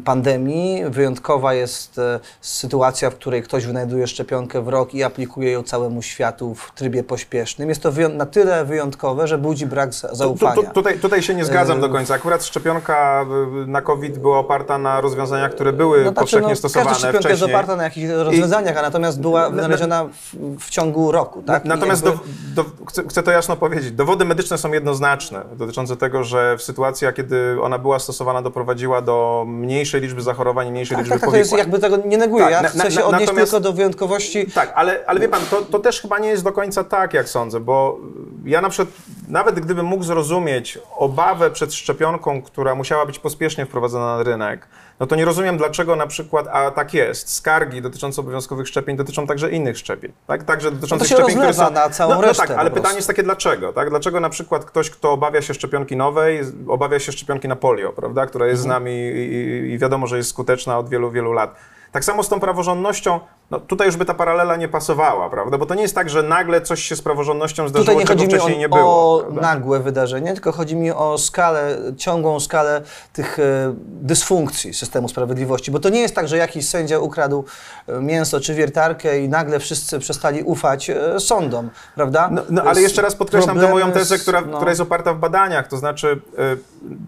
pandemii, wyjątkowa jest e, sytuacja, w której ktoś wynajduje szczepionkę w rok i aplikuje ją całemu światu w trybie pośpiesznym. Jest to na tyle wyjątkowe, że budzi brak za- Tu, zaufania. tu, tutaj, tutaj się nie zgadzam Yy. do końca. Akurat szczepionka na COVID była oparta na rozwiązaniach, które były No, znaczy, powszechnie no, stosowane każda szczepionka jest wcześniej. oparta na jakichś rozwiązaniach, a natomiast była wynaleziona w, w ciągu roku. Tak? Natomiast jakby- do, do, chcę, chcę to jasno powiedzieć. Dowody medyczne są jednoznaczne dotyczące tego, że w sytuacji, kiedy ona była stosowana, doprowadziła do mniejszej liczby zachorowań mniejszej tak, liczby tak, tak, to jest, powikłań. jakby tego nie neguję. Tak, ja na- chcę na- się odnieść tylko do wyjątkowości. Tak, ale, ale wie pan, to, to też chyba nie jest do końca tak, jak sądzę, bo ja na przykład, nawet gdybym mógł zrozumieć obawę przed szczepionką, która musiała być pospiesznie wprowadzona na rynek, no to nie rozumiem, dlaczego na przykład, a tak jest, skargi dotyczące obowiązkowych szczepień dotyczą także innych szczepień. Tak? Także dotyczących No to się szczepień, które są. na całą no, no resztę tak, ale pytanie jest takie, dlaczego? Tak? Dlaczego na przykład ktoś, kto obawia się szczepionki nowej, obawia się szczepionki na polio, prawda? która jest z Mhm. nami i, i- i wiadomo, że jest skuteczna od wielu, wielu lat. Tak samo z tą praworządnością, no tutaj już by ta paralela nie pasowała, prawda? Bo to nie jest tak, że nagle coś się z praworządnością zdarzyło, Tutaj nie czego chodzi mi wcześniej o, nie było. o prawda? nagłe wydarzenie, tylko chodzi mi o skalę, ciągłą skalę tych e, dysfunkcji systemu sprawiedliwości. Bo to nie jest tak, że jakiś sędzia ukradł e, mięso czy wiertarkę i nagle wszyscy przestali ufać e, sądom, prawda? No, no ale jeszcze raz podkreślam tę moją tezę, która, no. która jest oparta w badaniach. To znaczy, y,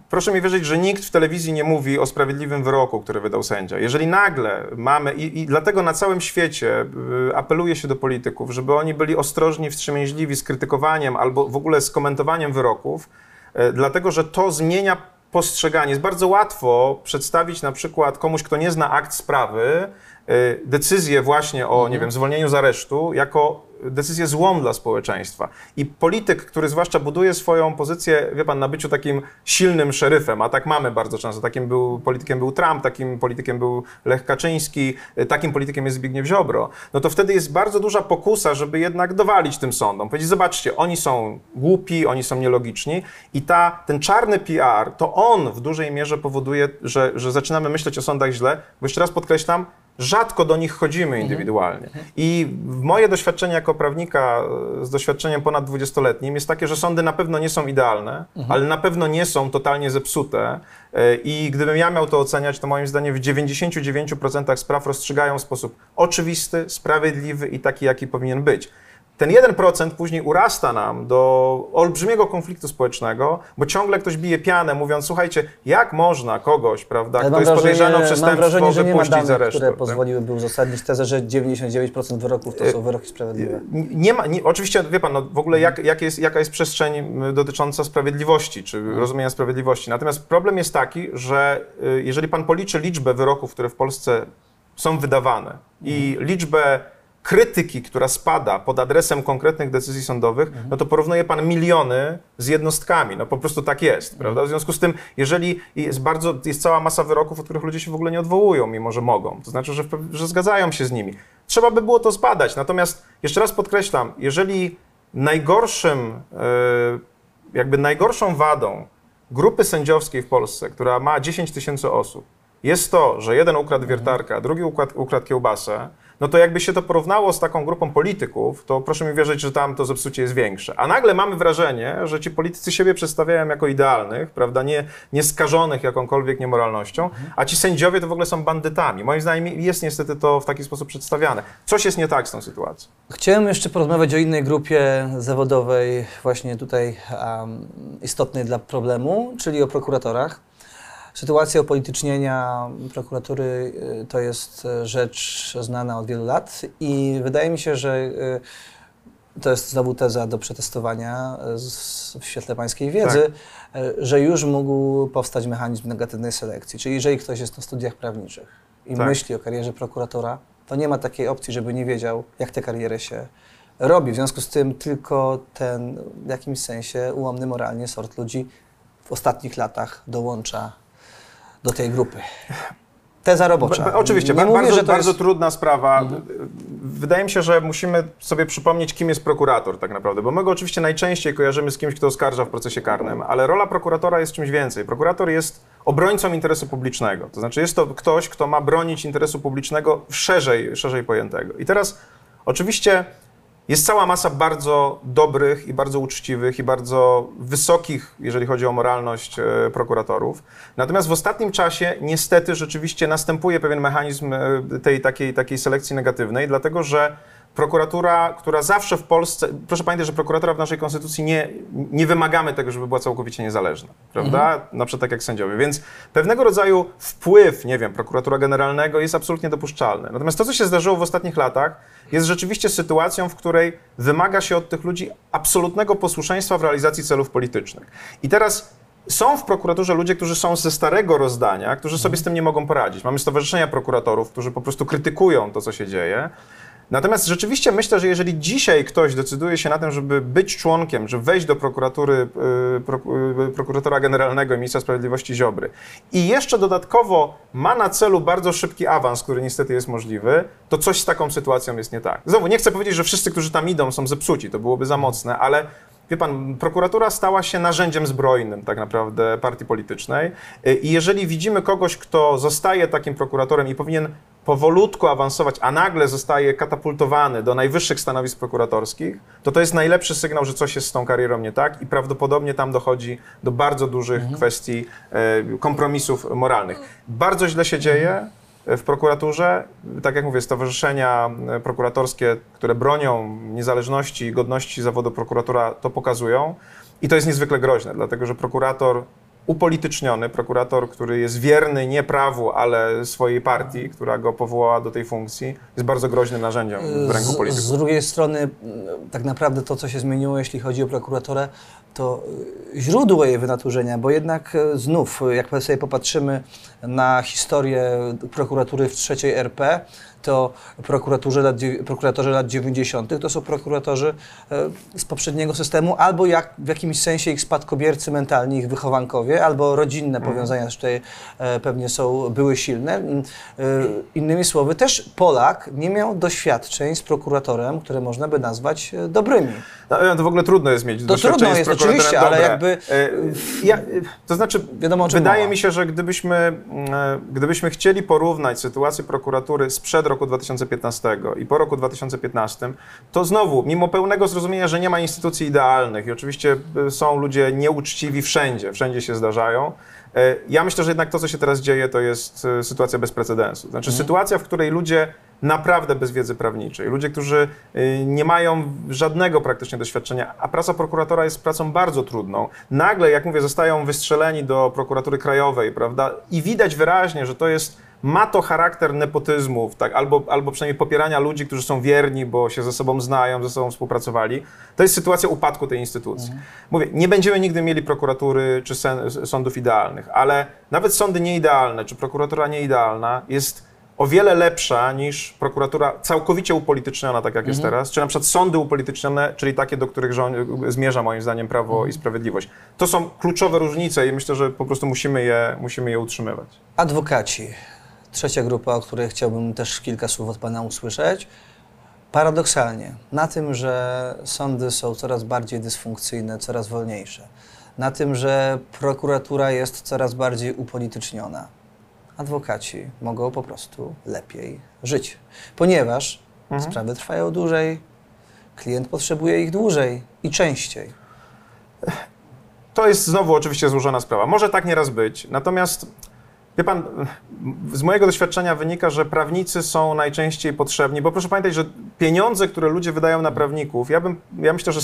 proszę mi wierzyć, że nikt w telewizji nie mówi o sprawiedliwym wyroku, który wydał sędzia. Jeżeli nagle mamy, i, i dlatego na całym świecie y, apeluje się do polityków, żeby oni byli ostrożni, wstrzemięźliwi z krytykowaniem albo w ogóle z komentowaniem wyroków, y, dlatego że to zmienia postrzeganie. Jest bardzo łatwo przedstawić na przykład komuś, kto nie zna akt sprawy, y, decyzję właśnie o, nie wiem, zwolnieniu z aresztu jako decyzję złą dla społeczeństwa. I polityk, który zwłaszcza buduje swoją pozycję, wie pan, na byciu takim silnym szeryfem, a tak mamy bardzo często. Takim był politykiem był Trump, takim politykiem był Lech Kaczyński, takim politykiem jest Zbigniew Ziobro. No to wtedy jest bardzo duża pokusa, żeby jednak dowalić tym sądom. Powiedzieć, zobaczcie, oni są głupi, oni są nielogiczni i ta, ten czarny PR, to on w dużej mierze powoduje, że, że zaczynamy myśleć o sądach źle, bo jeszcze raz podkreślam, rzadko do nich chodzimy indywidualnie. I w moje doświadczenie jako prawnika e, z doświadczeniem ponad 20-letnim jest takie, że sądy na pewno nie są idealne, ale na pewno nie są totalnie zepsute. E, I gdybym ja miał to oceniać, to moim zdaniem w 99% spraw rozstrzygają w sposób oczywisty, sprawiedliwy i taki, jaki powinien być. Ten 1% później urasta nam do olbrzymiego konfliktu społecznego, bo ciągle ktoś bije pianę, mówiąc, słuchajcie, jak można kogoś, prawda, Ale kto jest podejrzany o wrażenie, mam przestępstwo, wrażenie, że nie ma danych, które tak? pozwoliłyby uzasadnić tezę, że 99% wyroków to są wyroki sprawiedliwe. Nie ma, nie, oczywiście, wie pan, no, w ogóle jak, jak jest, jaka jest przestrzeń dotycząca sprawiedliwości, czy rozumienia sprawiedliwości. Natomiast problem jest taki, że y, jeżeli pan policzy liczbę wyroków, które w Polsce są wydawane i liczbę krytyki, która spada pod adresem konkretnych decyzji sądowych, no to porównuje pan miliony z jednostkami. No po prostu tak jest, prawda? W związku z tym, jeżeli jest bardzo, jest cała masa wyroków, od których ludzie się w ogóle nie odwołują, mimo że mogą, to znaczy, że, że zgadzają się z nimi. Trzeba by było to zbadać. Natomiast jeszcze raz podkreślam, jeżeli najgorszym, e, jakby najgorszą wadą grupy sędziowskiej w Polsce, która ma 10 tysięcy osób, jest to, że jeden ukradł wiertarkę, a drugi ukradł, ukradł kiełbasę, no to jakby się to porównało z taką grupą polityków, to proszę mi wierzyć, że tam to zepsucie jest większe. A nagle mamy wrażenie, że ci politycy siebie przedstawiają jako idealnych, prawda, nie, nie skażonych jakąkolwiek niemoralnością, a ci sędziowie to w ogóle są bandytami. Moim zdaniem jest niestety to w taki sposób przedstawiane. Coś jest nie tak z tą sytuacją. Chciałem jeszcze porozmawiać o innej grupie zawodowej, właśnie tutaj um, istotnej dla problemu, czyli o prokuratorach. Sytuacja upolitycznienia prokuratury y, to jest y, rzecz znana od wielu lat i wydaje mi się, że y, to jest znowu teza do przetestowania w świetle pańskiej wiedzy, y, że już mógł powstać mechanizm negatywnej selekcji. Czyli jeżeli ktoś jest na studiach prawniczych i Tak. myśli o karierze prokuratora, to nie ma takiej opcji, żeby nie wiedział, jak tę karierę się robi. W związku z tym tylko ten w jakimś sensie ułomny moralnie sort ludzi w ostatnich latach dołącza do tej grupy. Teza robocza. Ba- ba- Oczywiście, nie ba- mówię, bardzo, że to bardzo jest... trudna sprawa. Wydaje mi się, że musimy sobie przypomnieć, kim jest prokurator tak naprawdę, bo my go oczywiście najczęściej kojarzymy z kimś, kto oskarża w procesie karnym, ale rola prokuratora jest czymś więcej. Prokurator jest obrońcą interesu publicznego, to znaczy jest to ktoś, kto ma bronić interesu publicznego szerzej, szerzej pojętego. I teraz oczywiście jest cała masa bardzo dobrych i bardzo uczciwych i bardzo wysokich, jeżeli chodzi o moralność, e, prokuratorów. Natomiast w ostatnim czasie niestety rzeczywiście następuje pewien mechanizm e, tej takiej, takiej selekcji negatywnej, dlatego że prokuratura, która zawsze w Polsce, proszę pamiętać, że prokuratura w naszej konstytucji nie, nie wymagamy tego, żeby była całkowicie niezależna, prawda? Na przykład tak jak sędziowie. Więc pewnego rodzaju wpływ, nie wiem, prokuratura generalnego jest absolutnie dopuszczalny. Natomiast to, co się zdarzyło w ostatnich latach, jest rzeczywiście sytuacją, w której wymaga się od tych ludzi absolutnego posłuszeństwa w realizacji celów politycznych. I teraz są w prokuraturze ludzie, którzy są ze starego rozdania, którzy sobie z tym nie mogą poradzić. Mamy stowarzyszenia prokuratorów, którzy po prostu krytykują to, co się dzieje. Natomiast rzeczywiście myślę, że jeżeli dzisiaj ktoś decyduje się na tym, żeby być członkiem, żeby wejść do prokuratury, y, y, prokuratora generalnego i ministra sprawiedliwości Ziobry i jeszcze dodatkowo ma na celu bardzo szybki awans, który niestety jest możliwy, to coś z taką sytuacją jest nie tak. Znowu, nie chcę powiedzieć, że wszyscy, którzy tam idą, są zepsuci, to byłoby za mocne, ale Wie pan, prokuratura stała się narzędziem zbrojnym tak naprawdę partii politycznej. Y, i jeżeli widzimy kogoś, kto zostaje takim prokuratorem i powinien powolutku awansować, a nagle zostaje katapultowany do najwyższych stanowisk prokuratorskich, to to jest najlepszy sygnał, że coś jest z tą karierą nie tak i prawdopodobnie tam dochodzi do bardzo dużych kwestii e, kompromisów moralnych. Bardzo źle się dzieje w prokuraturze. Tak jak mówię, stowarzyszenia e, prokuratorskie, które bronią niezależności i godności zawodu prokuratora, to pokazują. I to jest niezwykle groźne, dlatego że prokurator upolityczniony, prokurator, który jest wierny nie prawu, ale swojej partii, która go powołała do tej funkcji, jest bardzo groźnym narzędziem w ręku Z, polityków. z drugiej strony, m, tak naprawdę to, co się zmieniło, jeśli chodzi o prokuraturę, to y, źródło jej wynaturzenia, bo jednak y, znów, y, jak sobie popatrzymy na historię prokuratury w trzeciej RP, to prokuraturze lat, prokuratorzy lat 90. to są prokuratorzy y, z poprzedniego systemu, albo jak, w jakimś sensie ich spadkobiercy mentalni, ich wychowankowie, albo rodzinne powiązania też tutaj e, pewnie są, były silne. Mm, y, Innymi słowy, też Polak nie miał doświadczeń z prokuratorem, które można by nazwać e, dobrymi. No, to w ogóle trudno jest mieć To doświadczenie trudno jest, oczywiście, ale dobre. jakby- E, Ja, to znaczy, Wiadomo, wydaje mowa. mi się, że gdybyśmy, e, gdybyśmy chcieli porównać sytuację prokuratury sprzed roku 2015 i po roku 2015, to znowu, mimo pełnego zrozumienia, że nie ma instytucji idealnych i oczywiście e, są ludzie nieuczciwi wszędzie, wszędzie się zdarzają, e, ja myślę, że jednak to, co się teraz dzieje, to jest e, sytuacja bez precedensu. Znaczy sytuacja, w której ludzie naprawdę bez wiedzy prawniczej, ludzie, którzy y, nie mają żadnego praktycznie doświadczenia, a praca prokuratora jest pracą bardzo trudną. Nagle, jak mówię, zostają wystrzeleni do prokuratury krajowej, prawda? I widać wyraźnie, że to jest ma to charakter nepotyzmu, tak, albo, albo przynajmniej popierania ludzi, którzy są wierni, bo się ze sobą znają, ze sobą współpracowali. To jest sytuacja upadku tej instytucji. Mówię, nie będziemy nigdy mieli prokuratury czy sen, sądów idealnych, ale nawet sądy nieidealne, czy prokuratura nieidealna jest o wiele lepsza niż prokuratura całkowicie upolityczniona, tak jak jest teraz, czy na przykład sądy upolitycznione, czyli takie, do których rząd, zmierza moim zdaniem Prawo i Sprawiedliwość. To są kluczowe różnice i myślę, że po prostu musimy je, musimy je utrzymywać. Adwokaci. Trzecia grupa, o której chciałbym też kilka słów od Pana usłyszeć. Paradoksalnie, na tym, że sądy są coraz bardziej dysfunkcyjne, coraz wolniejsze, na tym, że prokuratura jest coraz bardziej upolityczniona, adwokaci mogą po prostu lepiej żyć, ponieważ sprawy trwają dłużej, klient potrzebuje ich dłużej i częściej. To jest znowu oczywiście złożona sprawa. Może tak nieraz być, natomiast wie pan, z mojego doświadczenia wynika, że prawnicy są najczęściej potrzebni, bo proszę pamiętać, że pieniądze, które ludzie wydają na prawników, ja, bym, ja myślę, że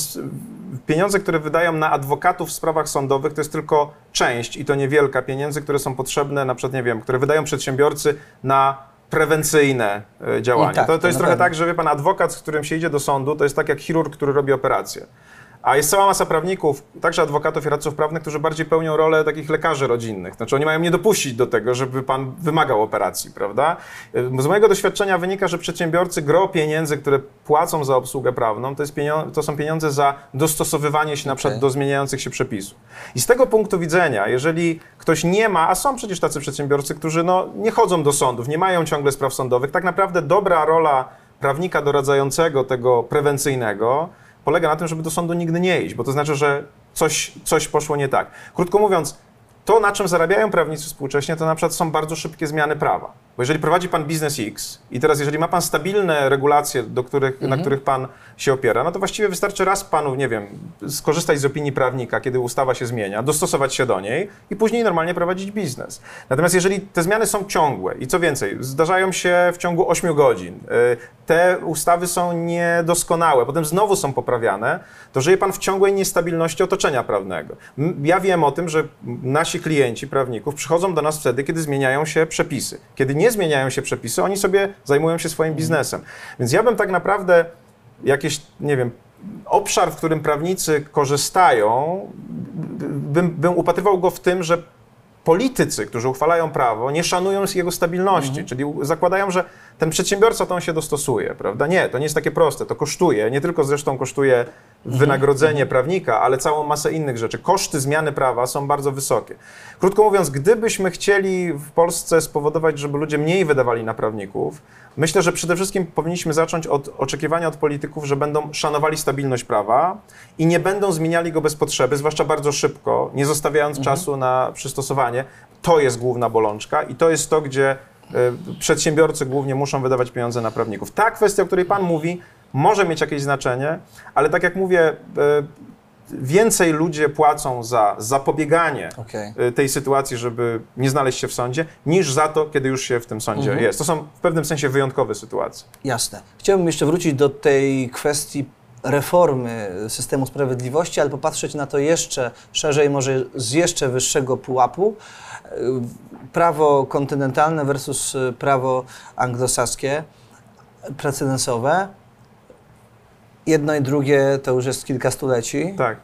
pieniądze, które wydają na adwokatów w sprawach sądowych, to jest tylko część i to niewielka pieniędzy, które są potrzebne, na przykład, nie wiem, które wydają przedsiębiorcy na prewencyjne e, działania. tak, to, to jest trochę pewno. tak, że wie pan, adwokat, z którym się idzie do sądu, to jest tak jak chirurg, który robi operację. A jest cała masa prawników, także adwokatów i radców prawnych, którzy bardziej pełnią rolę takich lekarzy rodzinnych. Znaczy oni mają nie dopuścić do tego, żeby pan wymagał operacji, prawda? Z mojego doświadczenia wynika, że przedsiębiorcy gro pieniędzy, które płacą za obsługę prawną, to, pienio- to są pieniądze za dostosowywanie się na przykład do zmieniających się przepisów. I z tego punktu widzenia, jeżeli ktoś nie ma, a są przecież tacy przedsiębiorcy, którzy no, nie chodzą do sądów, nie mają ciągle spraw sądowych, tak naprawdę dobra rola prawnika doradzającego tego prewencyjnego polega na tym, żeby do sądu nigdy nie iść, bo to znaczy, że coś, coś poszło nie tak. Krótko mówiąc, to, na czym zarabiają prawnicy współcześnie, to na przykład są bardzo szybkie zmiany prawa. Bo jeżeli prowadzi pan biznes X i teraz jeżeli ma pan stabilne regulacje, do których, na których pan się opiera, no to właściwie wystarczy raz panu, nie wiem, skorzystać z opinii prawnika, kiedy ustawa się zmienia, dostosować się do niej i później normalnie prowadzić biznes. Natomiast jeżeli te zmiany są ciągłe i co więcej, zdarzają się w ciągu 8 godzin, y, te ustawy są niedoskonałe, potem znowu są poprawiane, to żyje pan w ciągłej niestabilności otoczenia prawnego. Ja wiem o tym, że nasi klienci prawników przychodzą do nas wtedy, kiedy zmieniają się przepisy. Kiedy nie zmieniają się przepisy, oni sobie zajmują się swoim biznesem. Więc ja bym tak naprawdę jakieś, nie wiem, obszar, w którym prawnicy korzystają, bym, bym upatrywał go w tym, że politycy, którzy uchwalają prawo, nie szanują jego stabilności, czyli zakładają, że ten przedsiębiorca to on się dostosuje, prawda? Nie, to nie jest takie proste, to kosztuje, nie tylko zresztą kosztuje wynagrodzenie prawnika, ale całą masę innych rzeczy. Koszty zmiany prawa są bardzo wysokie. Krótko mówiąc, gdybyśmy chcieli w Polsce spowodować, żeby ludzie mniej wydawali na prawników, myślę, że przede wszystkim powinniśmy zacząć od oczekiwania od polityków, że będą szanowali stabilność prawa i nie będą zmieniali go bez potrzeby, zwłaszcza bardzo szybko, nie zostawiając czasu na przystosowanie. To jest główna bolączka i to jest to, gdzie przedsiębiorcy głównie muszą wydawać pieniądze na prawników. Ta kwestia, o której Pan mówi, może mieć jakieś znaczenie, ale tak jak mówię, y, więcej ludzie płacą za zapobieganie Okej. y, tej sytuacji, żeby nie znaleźć się w sądzie, niż za to, kiedy już się w tym sądzie Mhm. jest. To są w pewnym sensie wyjątkowe sytuacje. Jasne. Chciałbym jeszcze wrócić do tej kwestii reformy systemu sprawiedliwości, ale popatrzeć na to jeszcze szerzej, może z jeszcze wyższego pułapu. Prawo kontynentalne versus prawo anglosaskie, precedensowe. Jedno i drugie to już jest kilka stuleci. Tak.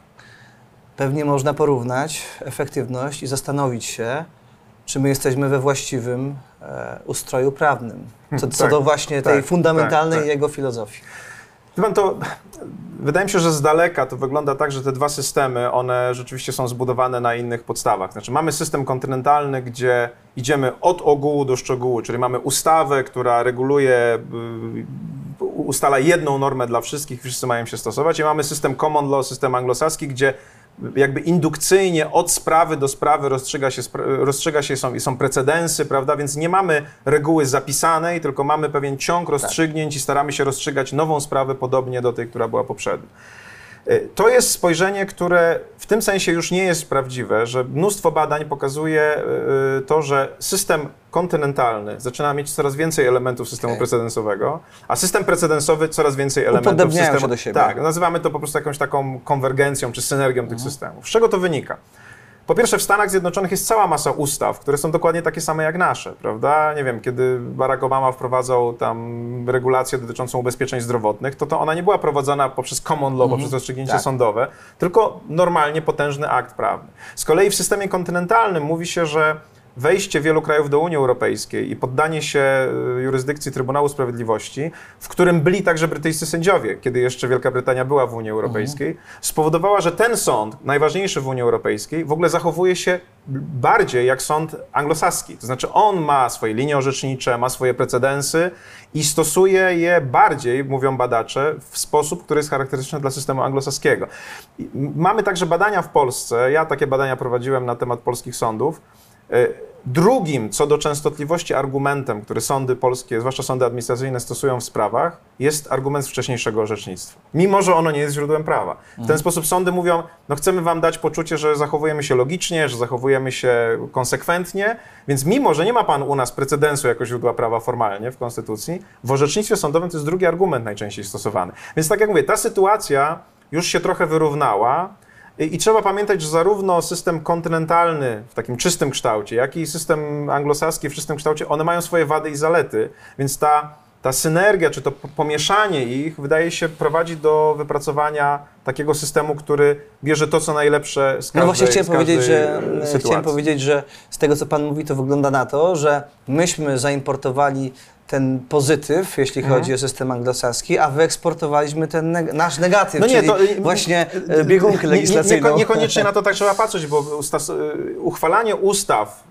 Pewnie można porównać efektywność i zastanowić się, czy my jesteśmy we właściwym e, ustroju prawnym. Co, co tak, do właśnie tej tak, fundamentalnej tak, tak. jego filozofii. Pan, to wydaje mi się, że z daleka to wygląda tak, że te dwa systemy, one rzeczywiście są zbudowane na innych podstawach. Znaczy mamy system kontynentalny, gdzie idziemy od ogółu do szczegółu, czyli mamy ustawę, która reguluje, y, ustala jedną normę dla wszystkich, wszyscy mają się stosować i mamy system common law, system anglosaski, gdzie jakby indukcyjnie od sprawy do sprawy rozstrzyga się, rozstrzyga się są, są precedensy, prawda? Więc nie mamy reguły zapisanej, tylko mamy pewien ciąg rozstrzygnięć i staramy się rozstrzygać nową sprawę podobnie do tej, która była poprzednia. Y, To jest spojrzenie, które w tym sensie już nie jest prawdziwe, że mnóstwo badań pokazuje y, to, że system kontynentalny zaczyna mieć coraz więcej elementów systemu Okej. precedensowego, a system precedensowy coraz więcej elementów systemu. się do siebie. Tak, nazywamy to po prostu jakąś taką konwergencją czy synergią tych systemów. Z czego to wynika? Po pierwsze, w Stanach Zjednoczonych jest cała masa ustaw, które są dokładnie takie same jak nasze, prawda? Nie wiem, kiedy Barack Obama wprowadzał tam regulację dotyczącą ubezpieczeń zdrowotnych, to, to ona nie była prowadzona poprzez common law, poprzez rozstrzygnięcie tak. sądowe, tylko normalnie potężny akt prawny. Z kolei w systemie kontynentalnym mówi się, że wejście wielu krajów do Unii Europejskiej i poddanie się y, jurysdykcji Trybunału Sprawiedliwości, w którym byli także brytyjscy sędziowie, kiedy jeszcze Wielka Brytania była w Unii Europejskiej, spowodowała, że ten sąd, najważniejszy w Unii Europejskiej, w ogóle zachowuje się bardziej jak sąd anglosaski. To znaczy on ma swoje linie orzecznicze, ma swoje precedensy i stosuje je bardziej, mówią badacze, w sposób, który jest charakterystyczny dla systemu anglosaskiego. Mamy także badania w Polsce, ja takie badania prowadziłem na temat polskich sądów, Drugim co do częstotliwości argumentem, który sądy polskie, zwłaszcza sądy administracyjne, stosują w sprawach, jest argument z wcześniejszego orzecznictwa. Mimo, że ono nie jest źródłem prawa. W ten sposób sądy mówią, no chcemy wam dać poczucie, że zachowujemy się logicznie, że zachowujemy się konsekwentnie, więc mimo, że nie ma pan u nas precedensu jako źródła prawa formalnie w Konstytucji, w orzecznictwie sądowym to jest drugi argument najczęściej stosowany. Więc tak jak mówię, ta sytuacja już się trochę wyrównała, i, trzeba pamiętać, że zarówno system kontynentalny w takim czystym kształcie, jak i system anglosaski w czystym kształcie, one mają swoje wady i zalety, więc ta, ta synergia, czy to po- pomieszanie ich, wydaje się prowadzi do wypracowania takiego systemu, który bierze to, co najlepsze z każdej No właśnie chciałem powiedzieć, że, e, sytuacji. chciałem powiedzieć, że z tego, co Pan mówi, to wygląda na to, że myśmy zaimportowali ten pozytyw, jeśli Mhm. chodzi o system anglosaski, a wyeksportowaliśmy ten neg- nasz negatyw, No nie, to, y, właśnie e, biegunkę Nie- nie- legislacyjną. nieko- Niekoniecznie na to tak trzeba patrzeć, bo y, uchwalanie ustaw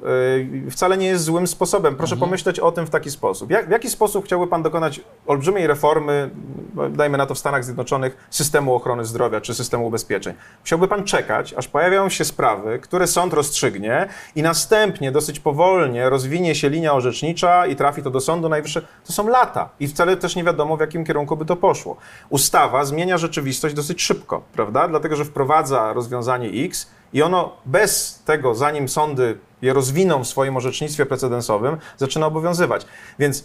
y, wcale nie jest złym sposobem. Proszę Mhm. pomyśleć o tym w taki sposób. Jak, w jaki sposób chciałby Pan dokonać olbrzymiej reformy, no, dajmy na to w Stanach Zjednoczonych, systemu ochrony zdrowia czy systemu ubezpieczeń? Musiałby Pan czekać, aż pojawią się sprawy, które sąd rozstrzygnie i następnie dosyć powolnie rozwinie się linia orzecznicza i trafi to do Sądu Najwyższego. To są lata i wcale też nie wiadomo, w jakim kierunku by to poszło. Ustawa zmienia rzeczywistość dosyć szybko, prawda? Dlatego, że wprowadza rozwiązanie X i ono bez tego, zanim sądy je rozwiną w swoim orzecznictwie precedensowym, zaczyna obowiązywać. Więc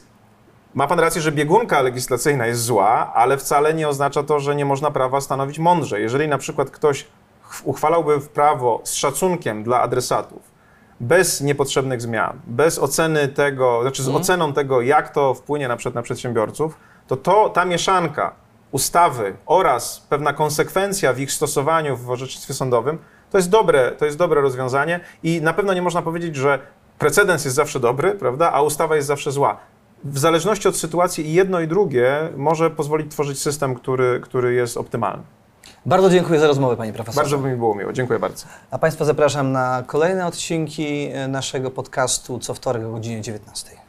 ma pan rację, że biegunka legislacyjna jest zła, ale wcale nie oznacza to, że nie można prawa stanowić mądrze. Jeżeli na przykład ktoś ch- uchwalałby prawo z szacunkiem dla adresatów, bez niepotrzebnych zmian, bez oceny tego, znaczy z oceną tego, jak to wpłynie na przykład na przedsiębiorców, to, to ta mieszanka ustawy oraz pewna konsekwencja w ich stosowaniu w orzecznictwie sądowym, to jest dobre, to jest dobre rozwiązanie i na pewno nie można powiedzieć, że precedens jest zawsze dobry, prawda, a ustawa jest zawsze zła. w zależności od sytuacji i jedno i drugie może pozwolić tworzyć system, który, który jest optymalny. Bardzo dziękuję za rozmowę, panie profesorze. Bardzo by mi było miło. Dziękuję bardzo. A Państwa zapraszam na kolejne odcinki e, naszego podcastu co wtorek o godzinie 19.